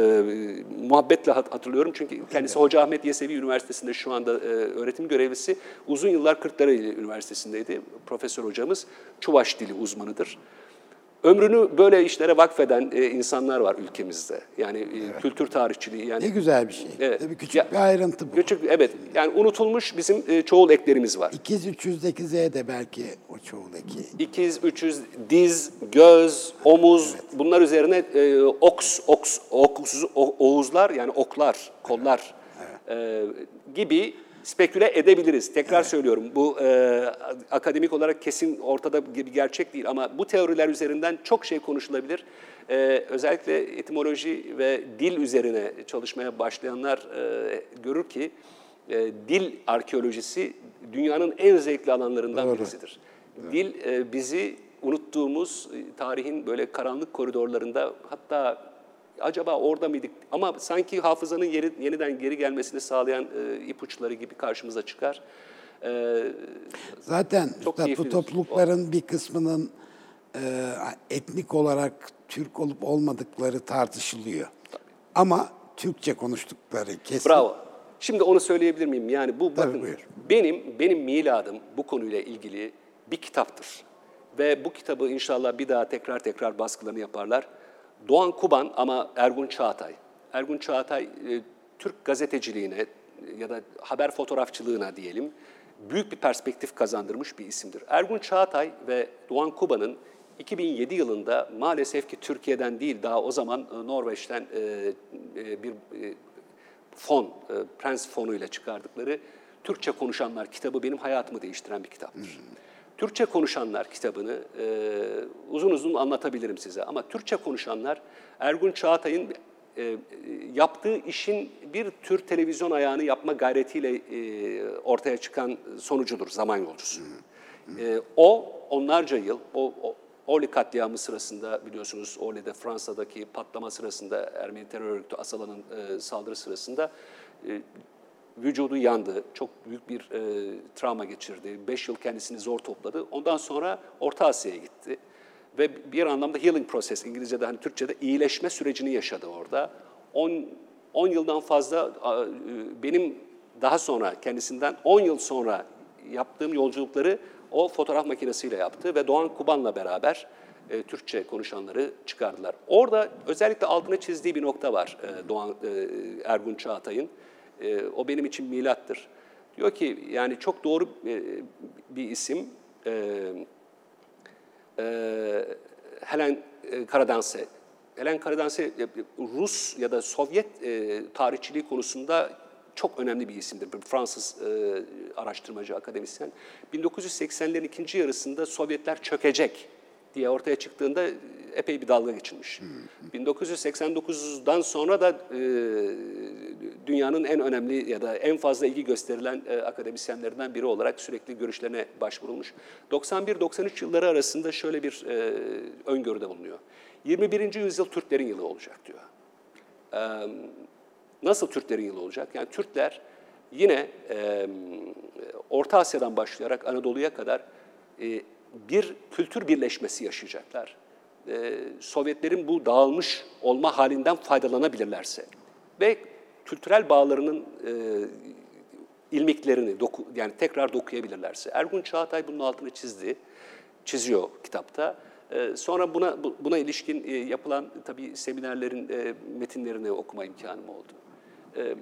muhabbetle hatırlıyorum. Çünkü kendisi Hoca Ahmet Yesevi Üniversitesi'nde şu anda e, öğretim görevlisi. Uzun yıllar Kırklareli Üniversitesi'ndeydi. Profesör hocamız Çuvaş dili uzmanıdır. Ömrünü böyle işlere vakfeden e, insanlar var ülkemizde. Yani e, evet. kültür tarihçiliği. Yani, ne güzel bir şey. Evet. Tabii küçük ya, bir ayrıntı bu. Küçük, evet. Yani unutulmuş bizim e, çoğul eklerimiz var. İkiz 300'deki Z de belki o çoğul eki. İkiz 300, diz, göz, omuz evet. bunlar üzerine e, oks, oks, oks, oğuzlar yani oklar, kollar evet. e, gibi speküle edebiliriz. Tekrar evet. söylüyorum bu e, akademik olarak kesin ortada bir gerçek değil ama bu teoriler üzerinden çok şey konuşulabilir. E, özellikle etimoloji ve dil üzerine çalışmaya başlayanlar e, görür ki e, dil arkeolojisi dünyanın en zevkli alanlarından Doğru. birisidir. Evet. Dil e, bizi unuttuğumuz tarihin böyle karanlık koridorlarında hatta Acaba orada mıydık? Ama sanki hafızanın yeri, yeniden geri gelmesini sağlayan e, ipuçları gibi karşımıza çıkar. E, Zaten Çok üstad, bu toplulukların bir kısmının e, etnik olarak Türk olup olmadıkları tartışılıyor. Ama Türkçe konuştukları kesin. Bravo. Şimdi onu söyleyebilir miyim? Yani bu Tabii, bakın buyur. benim benim miladım bu konuyla ilgili bir kitaptır. Ve bu kitabı inşallah bir daha tekrar tekrar baskılarını yaparlar. Doğan Kuban ama Ergun Çağatay. Ergun Çağatay e, Türk gazeteciliğine ya da haber fotoğrafçılığına diyelim büyük bir perspektif kazandırmış bir isimdir. Ergun Çağatay ve Doğan Kuban'ın 2007 yılında maalesef ki Türkiye'den değil daha o zaman e, Norveç'ten e, e, bir fon, Prens fonu ile çıkardıkları Türkçe Konuşanlar kitabı benim hayatımı değiştiren bir kitaptır. Türkçe Konuşanlar kitabını e, uzun uzun anlatabilirim size. Ama Türkçe Konuşanlar Ergun Çağatay'ın e, yaptığı işin bir tür televizyon ayağını yapma gayretiyle e, ortaya çıkan sonucudur, zaman yolcusu. E, o onlarca yıl, o, o Orly katliamı sırasında biliyorsunuz Orly'de Fransa'daki patlama sırasında Ermeni terör örgütü Asala'nın e, saldırı sırasında e, vücudu yandı. Çok büyük bir e, travma geçirdi. Beş yıl kendisini zor topladı. Ondan sonra Orta Asya'ya gitti. Ve bir anlamda healing process, İngilizce'de hani Türkçe'de iyileşme sürecini yaşadı orada. 10 10 yıldan fazla e, benim daha sonra kendisinden 10 yıl sonra yaptığım yolculukları o fotoğraf makinesiyle yaptı ve Doğan Kuban'la beraber e, Türkçe konuşanları çıkardılar. Orada özellikle altına çizdiği bir nokta var e, Doğan e, Ergun Çağatay'ın. E, o benim için milattır. Diyor ki yani çok doğru e, bir isim. E, e, Helen e, Karadanse. Helen Karadanse e, Rus ya da Sovyet e, tarihçiliği konusunda çok önemli bir isimdir. Bir Fransız e, araştırmacı, akademisyen. 1980'lerin ikinci yarısında Sovyetler çökecek diye ortaya çıktığında epey bir dalga geçilmiş. 1989'dan sonra da e, dünyanın en önemli ya da en fazla ilgi gösterilen e, akademisyenlerinden biri olarak sürekli görüşlerine başvurulmuş. 91-93 yılları arasında şöyle bir e, öngörüde bulunuyor. 21. yüzyıl Türklerin yılı olacak diyor. E, nasıl Türklerin yılı olacak? Yani Türkler yine e, Orta Asya'dan başlayarak Anadolu'ya kadar e, bir kültür birleşmesi yaşayacaklar. E, Sovyetlerin bu dağılmış olma halinden faydalanabilirlerse ve kültürel bağlarının e, ilmiklerini doku, yani tekrar dokuyabilirlerse. Ergun Çağatay bunun altını çizdi, çiziyor kitapta. E, sonra buna buna ilişkin e, yapılan tabii seminerlerin e, metinlerini okuma imkanım oldu. E,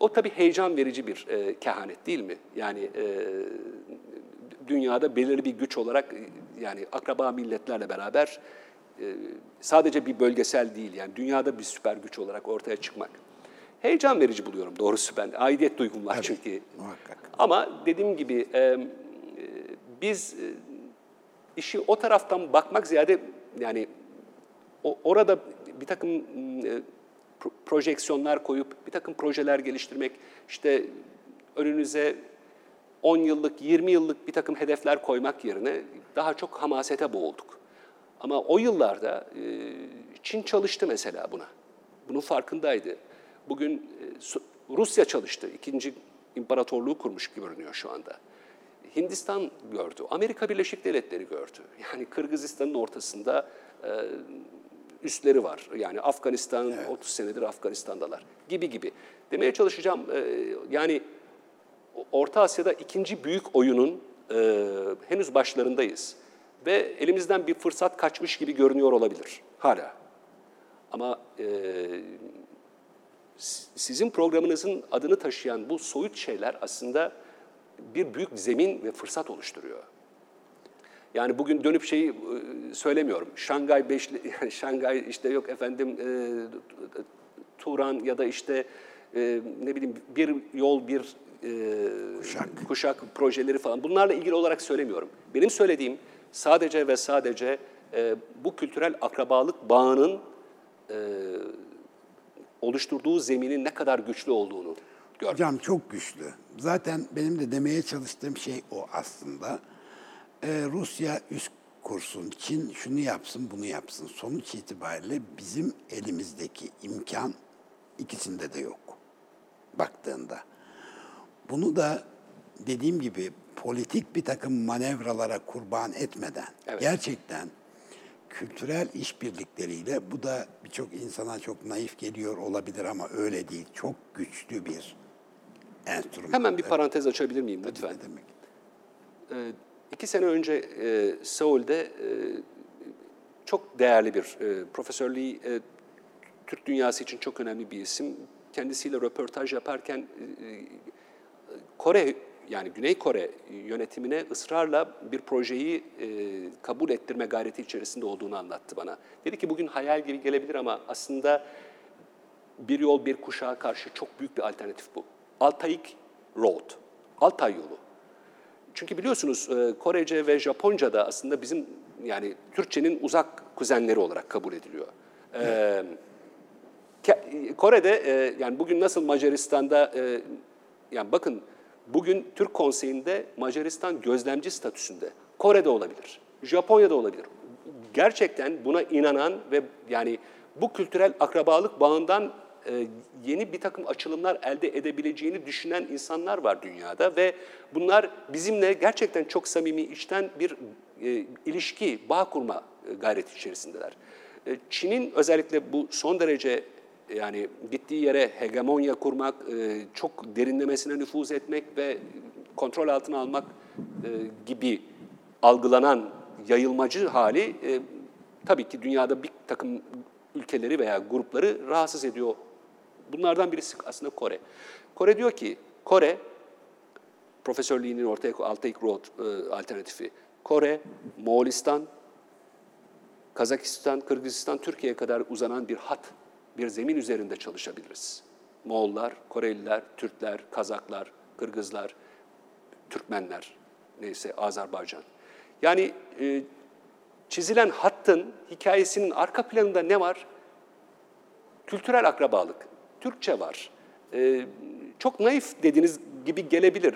o tabii heyecan verici bir e, kehanet değil mi? Yani e, dünyada belirli bir güç olarak e, yani akraba milletlerle beraber e, sadece bir bölgesel değil yani dünyada bir süper güç olarak ortaya çıkmak. Heyecan verici buluyorum doğrusu ben. Aidiyet duygum var Tabii, çünkü. muhakkak. Ama dediğim gibi e, biz e, işi o taraftan bakmak ziyade yani o, orada bir takım e, pro- projeksiyonlar koyup bir takım projeler geliştirmek, işte önünüze 10 yıllık, 20 yıllık bir takım hedefler koymak yerine daha çok hamasete boğulduk. Ama o yıllarda e, Çin çalıştı mesela buna. Bunun farkındaydı. Bugün e, Rusya çalıştı. İkinci imparatorluğu kurmuş gibi görünüyor şu anda. Hindistan gördü, Amerika Birleşik Devletleri gördü. Yani Kırgızistan'ın ortasında e, üsleri var. Yani Afganistan 30 senedir Afganistan'dalar gibi gibi. Demeye çalışacağım e, yani Orta Asya'da ikinci büyük oyunun e, henüz başlarındayız. Ve elimizden bir fırsat kaçmış gibi görünüyor olabilir hala. Ama e, sizin programınızın adını taşıyan bu soyut şeyler aslında bir büyük zemin ve fırsat oluşturuyor. Yani bugün dönüp şeyi e, söylemiyorum. Şangay beşli, yani Şangay işte yok efendim e, Turan ya da işte e, ne bileyim bir yol bir e, Kuşak. kuşak projeleri falan. Bunlarla ilgili olarak söylemiyorum. Benim söylediğim sadece ve sadece e, bu kültürel akrabalık bağının e, oluşturduğu zeminin ne kadar güçlü olduğunu gördüm. Hocam çok güçlü. Zaten benim de demeye çalıştığım şey o aslında. Ee, Rusya üst kursun, Çin şunu yapsın, bunu yapsın. Sonuç itibariyle bizim elimizdeki imkan ikisinde de yok baktığında. Bunu da dediğim gibi politik bir takım manevralara kurban etmeden Evet. gerçekten kültürel işbirlikleriyle bu da birçok insana çok naif geliyor olabilir ama öyle değil. Çok güçlü bir enstrüman. Hemen bir parantez açabilir miyim lütfen? Ne demek? Ee, iki sene önce e, Seul'de e, çok değerli bir e, Profesör Lee, e, Türk dünyası için çok önemli bir isim. Kendisiyle röportaj yaparken e, e, Kore yani Güney Kore yönetimine ısrarla bir projeyi e, kabul ettirme gayreti içerisinde olduğunu anlattı bana. Dedi ki bugün hayal gibi gelebilir ama aslında bir yol bir kuşağa karşı çok büyük bir alternatif bu. Altaik Road, Altay yolu. Çünkü biliyorsunuz e, Korece ve Japonca da aslında bizim yani Türkçenin uzak kuzenleri olarak kabul ediliyor. Ke- Kore'de e, yani bugün nasıl Macaristan'da e, yani bakın bugün Türk Konseyi'nde Macaristan gözlemci statüsünde. Kore'de olabilir. Japonya'da olabilir. Gerçekten buna inanan ve yani bu kültürel akrabalık bağından e, yeni bir takım açılımlar elde edebileceğini düşünen insanlar var dünyada ve bunlar bizimle gerçekten çok samimi içten bir e, ilişki, bağ kurma e, gayreti içerisindeler. Çin'in özellikle bu son derece yani gittiği yere hegemonya kurmak, e, çok derinlemesine nüfuz etmek ve kontrol altına almak e, gibi algılanan yayılmacı hali e, tabii ki dünyada bir takım ülkeleri veya grupları rahatsız ediyor. Bunlardan birisi aslında Kore. Kore diyor ki, Kore, Profesör Lee'nin ortaya Altaik Road alternatifi, Kore, Moğolistan, Kazakistan, Kırgızistan, Türkiye'ye kadar uzanan bir hat, bir zemin üzerinde çalışabiliriz. Moğollar, Koreliler, Türkler, Kazaklar, Kırgızlar, Türkmenler, neyse Azerbaycan. Yani e, çizilen hattın hikayesinin arka planında ne var? Kültürel akrabalık, Türkçe var. E, çok naif dediğiniz gibi gelebilir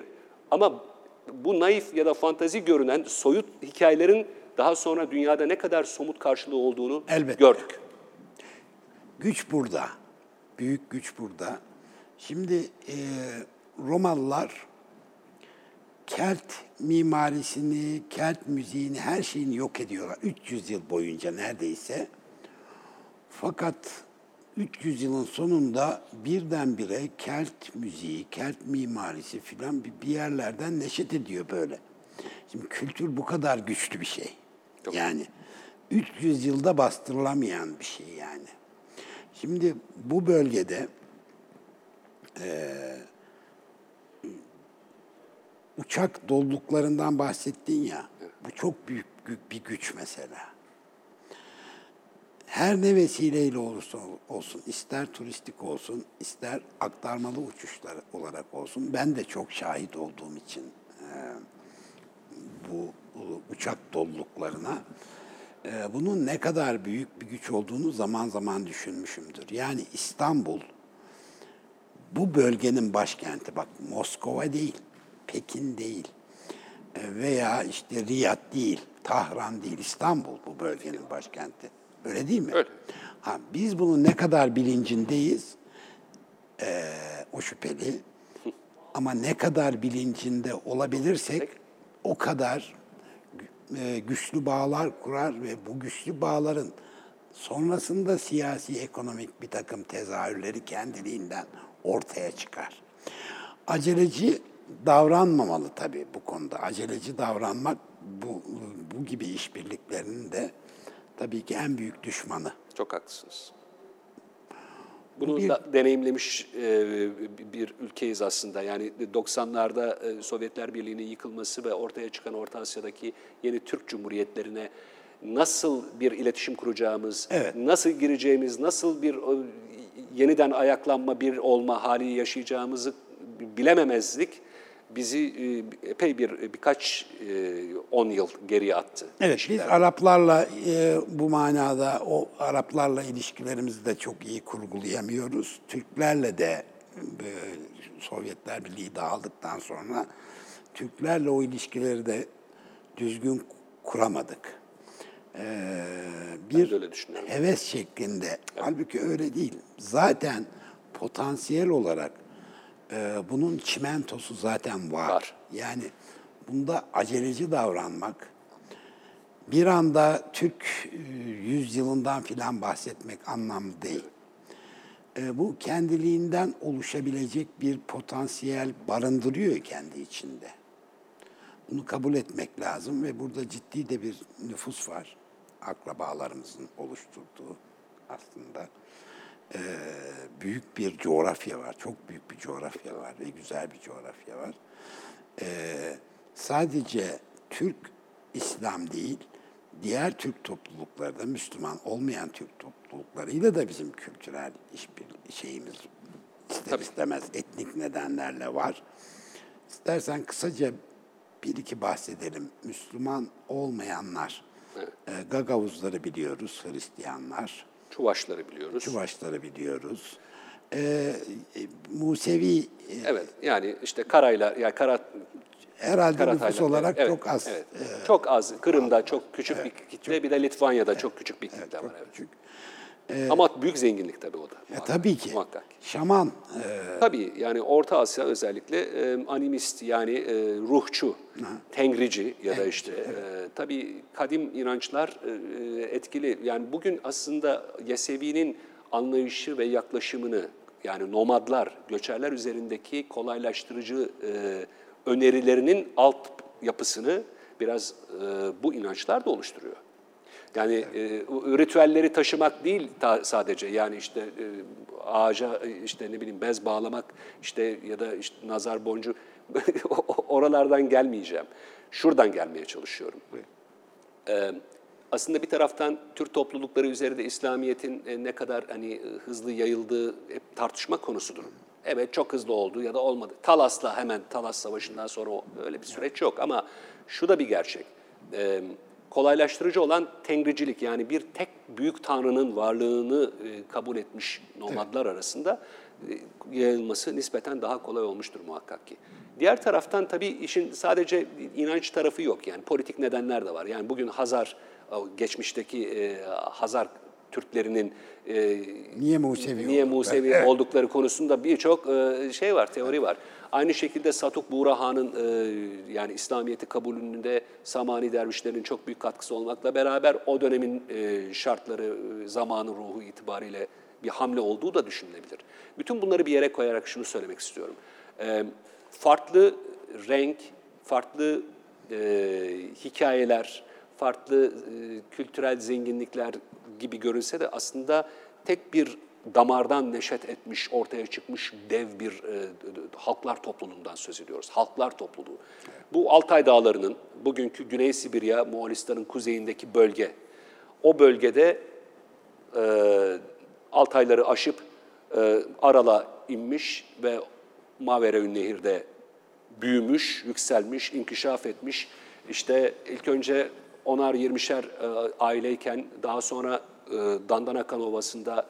ama bu naif ya da fantazi görünen soyut hikayelerin daha sonra dünyada ne kadar somut karşılığı olduğunu Elbette. gördük. Güç burada. Büyük güç burada. Şimdi e, Romalılar Kelt mimarisini, Kelt müziğini, her şeyini yok ediyorlar. 300 yıl boyunca neredeyse. Fakat 300 yılın sonunda birdenbire Kelt müziği, Kelt mimarisi filan bir, yerlerden neşet ediyor böyle. Şimdi kültür bu kadar güçlü bir şey. Yani 300 yılda bastırılamayan bir şey yani. Şimdi bu bölgede eee, uçak dolduklarından bahsettin ya, bu çok büyük bir güç mesela. Her ne vesileyle olursa olsun, ister turistik olsun, ister aktarmalı uçuşlar olarak olsun, ben de çok şahit olduğum için eee, bu uçak doluluklarına e, bunun ne kadar büyük bir güç olduğunu zaman zaman düşünmüşümdür. Yani İstanbul bu bölgenin başkenti bak Moskova değil, Pekin değil e, veya işte Riyad değil, Tahran değil, İstanbul bu bölgenin başkenti. Öyle değil mi? Öyle. Ha, biz bunun ne kadar bilincindeyiz e, o şüpheli. Ama ne kadar bilincinde olabilirsek o kadar güçlü bağlar kurar ve bu güçlü bağların sonrasında siyasi ekonomik bir takım tezahürleri kendiliğinden ortaya çıkar. Aceleci davranmamalı tabii bu konuda. Aceleci davranmak bu bu gibi işbirliklerinin de tabii ki en büyük düşmanı. Çok haklısınız. Bunu Bir- da deneyimlemiş e, bir ülkeyiz aslında. Yani 90'larda e, Sovyetler Birliği'nin yıkılması ve ortaya çıkan Orta Asya'daki yeni Türk Cumhuriyetlerine nasıl bir iletişim kuracağımız, Evet. nasıl gireceğimiz, nasıl bir yeniden ayaklanma, bir olma hali yaşayacağımızı bilememezlik bizi e, epey bir birkaç e, on yıl geriye attı. Evet, biz ilişkiler. Araplarla e, bu manada o Araplarla ilişkilerimizi de çok iyi kurgulayamıyoruz. Türklerle de e, Sovyetler Birliği dağıldıktan sonra Türklerle o ilişkileri de düzgün kuramadık. e, Ben bir öyle heves şeklinde. Halbuki öyle değil. Zaten potansiyel olarak e, bunun çimentosu zaten var. Var. Yani bunda aceleci davranmak, bir anda Türk e, yüzyılından filan bahsetmek anlamlı değil. E, Bu kendiliğinden oluşabilecek bir potansiyel barındırıyor kendi içinde. Bunu kabul etmek lazım ve burada ciddi de bir nüfus var. Akrabalarımızın oluşturduğu aslında. E, büyük bir coğrafya var. Çok büyük bir coğrafya var ve güzel bir coğrafya var. E, sadece Türk İslam değil, diğer Türk toplulukları da Müslüman olmayan Türk topluluklarıyla da bizim kültürel işbir şeyimiz ister istemez etnik nedenlerle var. İstersen kısaca bir iki bahsedelim. Müslüman olmayanlar, e, Gagavuzları biliyoruz, Hristiyanlar. Çuvaşları biliyoruz. Çuvaşları biliyoruz. E, e, Musevi e, Evet yani işte Karaylar, yani Kara, herhalde nüfus Karataylar. olarak Evet, çok az. evet. çok az. Kırım'da çok küçük bir kitle, bir de Litvanya'da çok küçük bir kitle var. Evet. Küçük. Ama büyük zenginlik tabii o da. E, muhakkak, tabii ki. Muhakkak. Şaman e, Tabii yani Orta Asya özellikle e, animist yani e, ruhçu, tengrici ya da işte e, tabii kadim inançlar e, etkili. Yani bugün aslında Yesevi'nin anlayışı ve yaklaşımını yani nomadlar, göçerler üzerindeki kolaylaştırıcı e, önerilerinin alt yapısını biraz e, bu inançlar da oluşturuyor. Yani e, ritüelleri taşımak değil ta- sadece yani işte e, ağaca e, işte ne bileyim bez bağlamak işte ya da işte nazar boncuğu oralardan gelmeyeceğim. Şuradan gelmeye çalışıyorum. Ee, aslında bir taraftan Türk toplulukları üzerinde İslamiyet'in e, ne kadar hani e, hızlı yayıldığı hep tartışma konusudur. Evet çok hızlı oldu ya da olmadı. Talas'la hemen Talas Savaşı'ndan sonra öyle bir süreç yok ama şu da bir gerçek. Ee, kolaylaştırıcı olan tengricilik yani bir tek büyük tanrının varlığını e, kabul etmiş nomadlar arasında e, yayılması nispeten daha kolay olmuştur muhakkak ki. Diğer taraftan tabii işin sadece inanç tarafı yok yani politik nedenler de var. Yani bugün Hazar, geçmişteki e, Hazar Türklerinin e, Niye Musevi niye? Musevi Evet. oldukları konusunda birçok e, şey var, teori var. Aynı şekilde Satuk Buğra Han'ın e, yani İslamiyet'i kabulünde Samani dervişlerin çok büyük katkısı olmakla beraber o dönemin e, şartları, e, zamanı, ruhu itibariyle bir hamle olduğu da düşünülebilir. Bütün bunları bir yere koyarak şunu söylemek istiyorum. E, farklı renk, farklı e, hikayeler, farklı e, kültürel zenginlikler gibi görünse de aslında tek bir damardan neşet etmiş, ortaya çıkmış dev bir e, halklar topluluğundan söz ediyoruz. Halklar topluluğu. Bu Altay Dağları'nın, bugünkü Güney Sibirya, Moğolistan'ın kuzeyindeki bölge. O bölgede e, Altayları aşıp e, Aral'a inmiş ve Mavera Nehir'de büyümüş, yükselmiş, inkişaf etmiş. İşte ilk önce onar yirmişer e, aileyken daha sonra e, Dandanakan Ovası'nda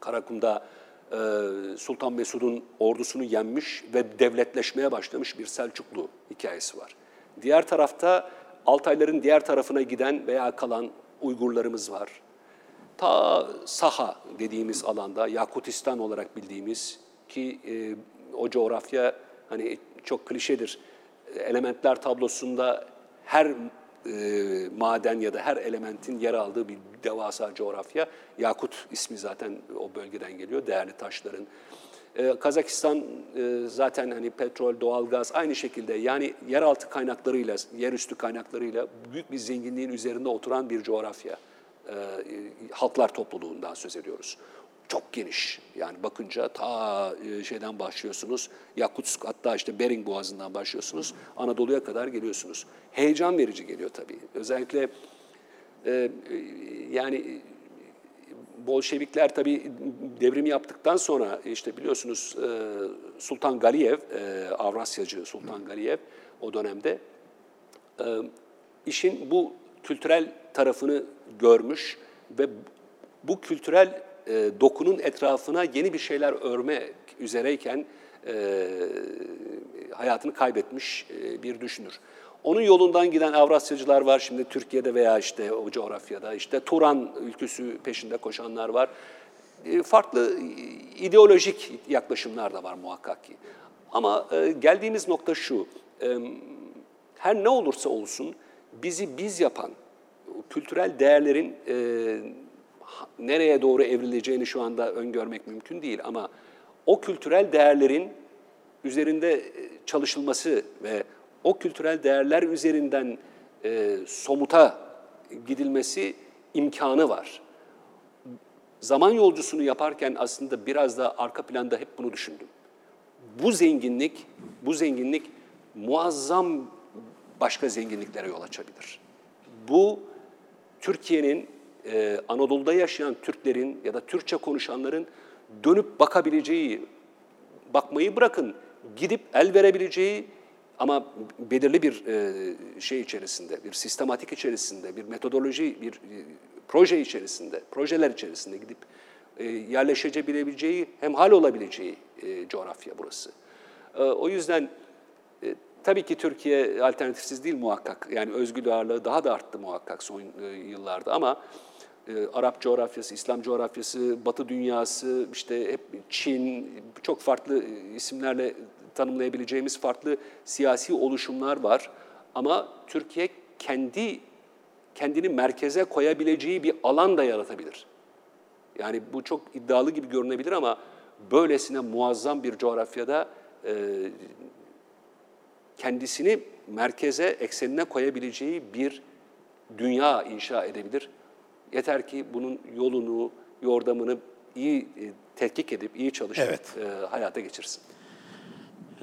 Karakum'da e, Sultan Mesud'un ordusunu yenmiş ve devletleşmeye başlamış bir Selçuklu hikayesi var. Diğer tarafta Altayların diğer tarafına giden veya kalan Uygurlarımız var. Ta Saha dediğimiz alanda, Yakutistan olarak bildiğimiz ki e, o coğrafya hani çok klişedir. Elementler tablosunda her e, maden ya da her elementin yer aldığı bir devasa coğrafya. Yakut ismi zaten o bölgeden geliyor, değerli taşların. Ee, Kazakistan e, zaten hani petrol, doğalgaz aynı şekilde yani yeraltı kaynaklarıyla, yerüstü kaynaklarıyla büyük bir zenginliğin üzerinde oturan bir coğrafya. Halklar topluluğundan söz ediyoruz. Çok geniş. Yani bakınca ta e, şeyden başlıyorsunuz. Yakutsk hatta işte Bering Boğazı'ndan başlıyorsunuz. Anadolu'ya kadar geliyorsunuz. Heyecan verici geliyor tabii. Özellikle e, yani Bolşevikler tabii devrim yaptıktan sonra işte biliyorsunuz e, Sultan Galiyev, e, Avrasyacı Sultan Galiyev o dönemde e, işin bu kültürel tarafını görmüş ve bu kültürel e, dokunun etrafına yeni bir şeyler örmek üzereyken e, hayatını kaybetmiş e, bir düşünür. Onun yolundan giden Avrasyacılar var şimdi Türkiye'de veya işte o coğrafyada. işte Turan ülküsü peşinde koşanlar var. E, farklı ideolojik yaklaşımlar da var muhakkak ki. Ama e, geldiğimiz nokta şu, e, her ne olursa olsun bizi biz yapan, kültürel değerlerin e, nereye doğru evrileceğini şu anda öngörmek mümkün değil ama o kültürel değerlerin üzerinde çalışılması ve o kültürel değerler üzerinden e, somuta gidilmesi imkanı var. Zaman yolcusunu yaparken aslında biraz da arka planda hep bunu düşündüm. Bu zenginlik, bu zenginlik muazzam başka zenginliklere yol açabilir. Bu Türkiye'nin e, Anadolu'da yaşayan Türklerin ya da Türkçe konuşanların dönüp bakabileceği, bakmayı bırakın, gidip el verebileceği ama belirli bir e, şey içerisinde, bir sistematik içerisinde, bir metodoloji, bir e, proje içerisinde, projeler içerisinde gidip e, yerleşebileceği, hem hal olabileceği e, coğrafya burası. E, o yüzden e, tabii ki Türkiye alternatifsiz değil muhakkak. Yani özgür ağırlığı daha da arttı muhakkak son e, yıllarda ama e, Arap coğrafyası, İslam coğrafyası, Batı dünyası, işte hep Çin, çok farklı isimlerle tanımlayabileceğimiz farklı siyasi oluşumlar var. Ama Türkiye kendi kendini merkeze koyabileceği bir alan da yaratabilir. Yani bu çok iddialı gibi görünebilir ama böylesine muazzam bir coğrafyada e, kendisini merkeze, eksenine koyabileceği bir dünya inşa edebilir. Yeter ki bunun yolunu, yordamını iyi e, tetkik edip, iyi çalışıp evet. e, hayata geçirsin.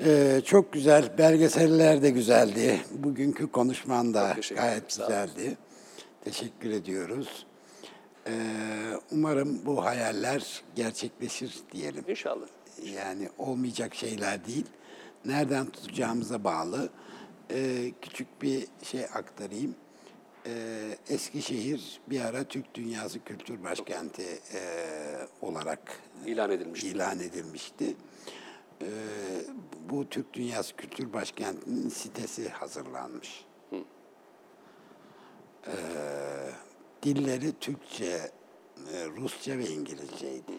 Ee, çok güzel. Belgeseller de güzeldi. Bugünkü konuşman da gayet güzeldi. Teşekkür ediyoruz. Ee, umarım bu hayaller gerçekleşir diyelim. İnşallah. Yani olmayacak şeyler değil. Nereden tutacağımıza bağlı. Ee, küçük bir şey aktarayım. Ee, Eskişehir bir ara Türk Dünyası Kültür Başkenti e, olarak ilan edilmişti. ilan edilmişti. Ee, bu Türk Dünyası Kültür Başkenti'nin sitesi hazırlanmış. Ee, dilleri Türkçe, e, Rusça ve İngilizceydi.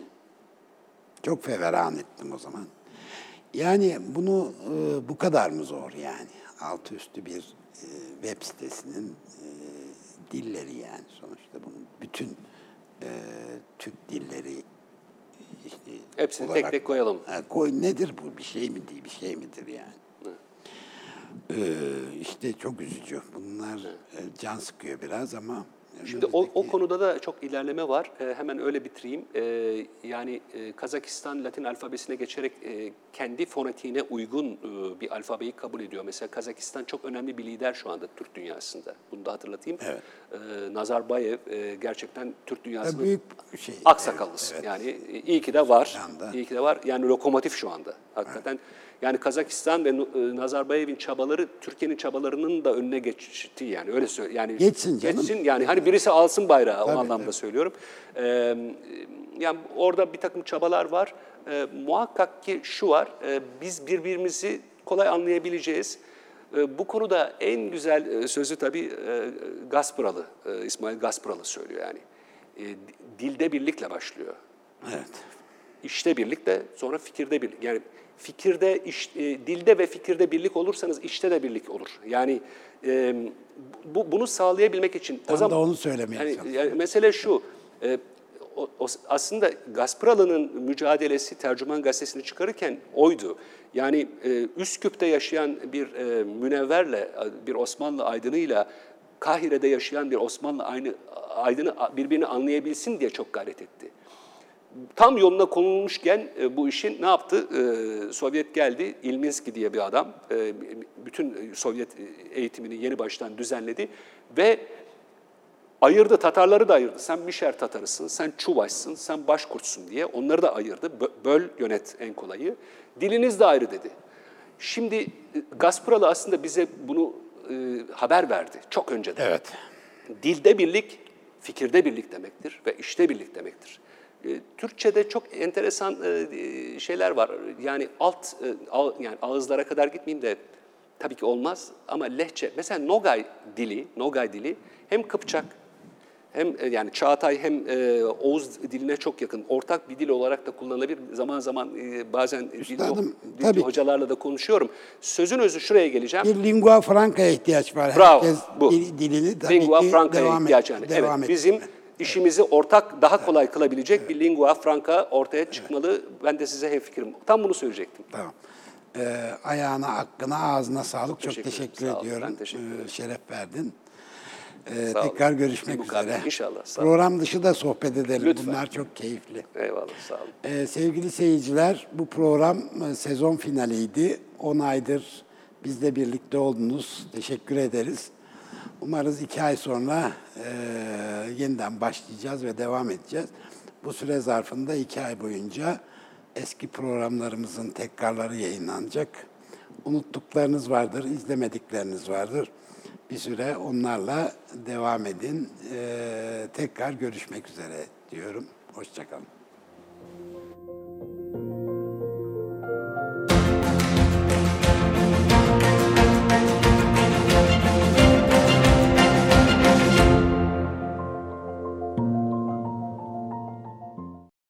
Çok feveran ettim o zaman. Yani bunu e, bu kadar mı zor yani? Altı üstü bir e, web sitesinin e, dilleri yani sonuçta bunun bütün e, Türk dilleri işte Hepsini olarak, tek tek koyalım. Ha, koy nedir bu? Bir şey mi değil, bir şey midir yani? Ee, işte çok üzücü. Bunlar e, can sıkıyor biraz ama Şimdi o, o konuda da çok ilerleme var. E, hemen öyle bitireyim. E, yani e, Kazakistan Latin alfabesine geçerek e, kendi fonetiğine uygun e, bir alfabeyi kabul ediyor. Mesela Kazakistan çok önemli bir lider şu anda Türk dünyasında. Bunu da hatırlatayım. Evet. E, Nazarbayev e, gerçekten Türk dünyasının büyük şey. aksakallısı. Evet, Yani e, iyi ki de var. İyi ki de var. Yani lokomotif şu anda. Hakikaten yani Kazakistan ve e, Nazarbayev'in çabaları Türkiye'nin çabalarının da önüne geçti yani öyle söyle yani Geçsin canım. Geçsin yani hani birisi alsın bayrağı Tabii, o anlamda tabii. söylüyorum. Ee, yani orada bir takım çabalar var. Ee, muhakkak ki şu var. e, biz birbirimizi kolay anlayabileceğiz. Bu konuda en güzel sözü tabii Gasparalı, e, İsmail Gasparalı söylüyor yani. Dilde birlikle başlıyor. Evet. İşte birlikle sonra fikirde birlik. Yani fikirde, iş, e, dilde ve fikirde birlik olursanız işte de birlik olur. Yani e, bu, bunu sağlayabilmek için... Tam da onu söylemeye yani, yani mesele şu, e, o, o, aslında Gasparalı'nın mücadelesi Tercüman Gazetesi'ni çıkarırken oydu. Yani e, Üsküp'te yaşayan bir e, münevverle, bir Osmanlı aydınıyla Kahire'de yaşayan bir Osmanlı aynı aydını birbirini anlayabilsin diye çok gayret etti tam yoluna konulmuşken e, bu işin ne yaptı? E, Sovyet geldi, İlminski diye bir adam, e, bütün Sovyet eğitimini yeni baştan düzenledi ve ayırdı, Tatarları da ayırdı. Sen Mişer Tatarısın, sen Çuvaşsın, sen Başkurtsun diye onları da ayırdı. Bö- Böl, yönet en kolayı. Diliniz de ayrı dedi. Şimdi e, Gasparalı aslında bize bunu e, haber verdi çok önceden. Evet. Dilde birlik, fikirde birlik demektir ve işte birlik demektir. E, Türkçe'de çok enteresan e, şeyler var. Yani alt, e, yani ağızlara kadar gitmeyeyim de tabii ki olmaz ama lehçe, mesela Nogay dili, Nogay dili hem Kıpçak hem e, yani Çağatay hem e, Oğuz diline çok yakın. Ortak bir dil olarak da kullanılabilir. Zaman zaman e, bazen Üstadım, dilci tabii. hocalarla da konuşuyorum. Sözün özü şuraya geleceğim. Bir lingua franca'ya ihtiyaç var. Bravo, Herkes bu. dil- dilini tabii lingua franca'ya ihtiyaç yani. devam evet, et- bizim işimizi ortak daha kolay kılabilecek bir lingua franca ortaya çıkmalı. Ben de size hemfikirim. Tam bunu söyleyecektim. Tamam. Ee, ayağına, hakkına, ağzına sağlık. Çok Teşekkür teşekkür, ederim. Olun, ediyorum. teşekkür ederim. Ee, şeref verdin. Ee, Sağ olun. tekrar görüşmek Bu kadar. üzere. İnşallah, sağ olun. Program dışı da sohbet edelim. Lütfen. Bunlar çok keyifli. Eyvallah sağ olun. Ee, sevgili seyirciler, bu program e, sezon finaliydi. 10 aydır bizle birlikte oldunuz. Teşekkür ederiz. Umarız iki ay sonra e, yeniden başlayacağız ve devam edeceğiz. Bu süre zarfında iki ay boyunca eski programlarımızın tekrarları yayınlanacak. Unuttuklarınız vardır, izlemedikleriniz vardır. Bir süre onlarla devam edin. Ee, tekrar görüşmek üzere diyorum. Hoşçakalın.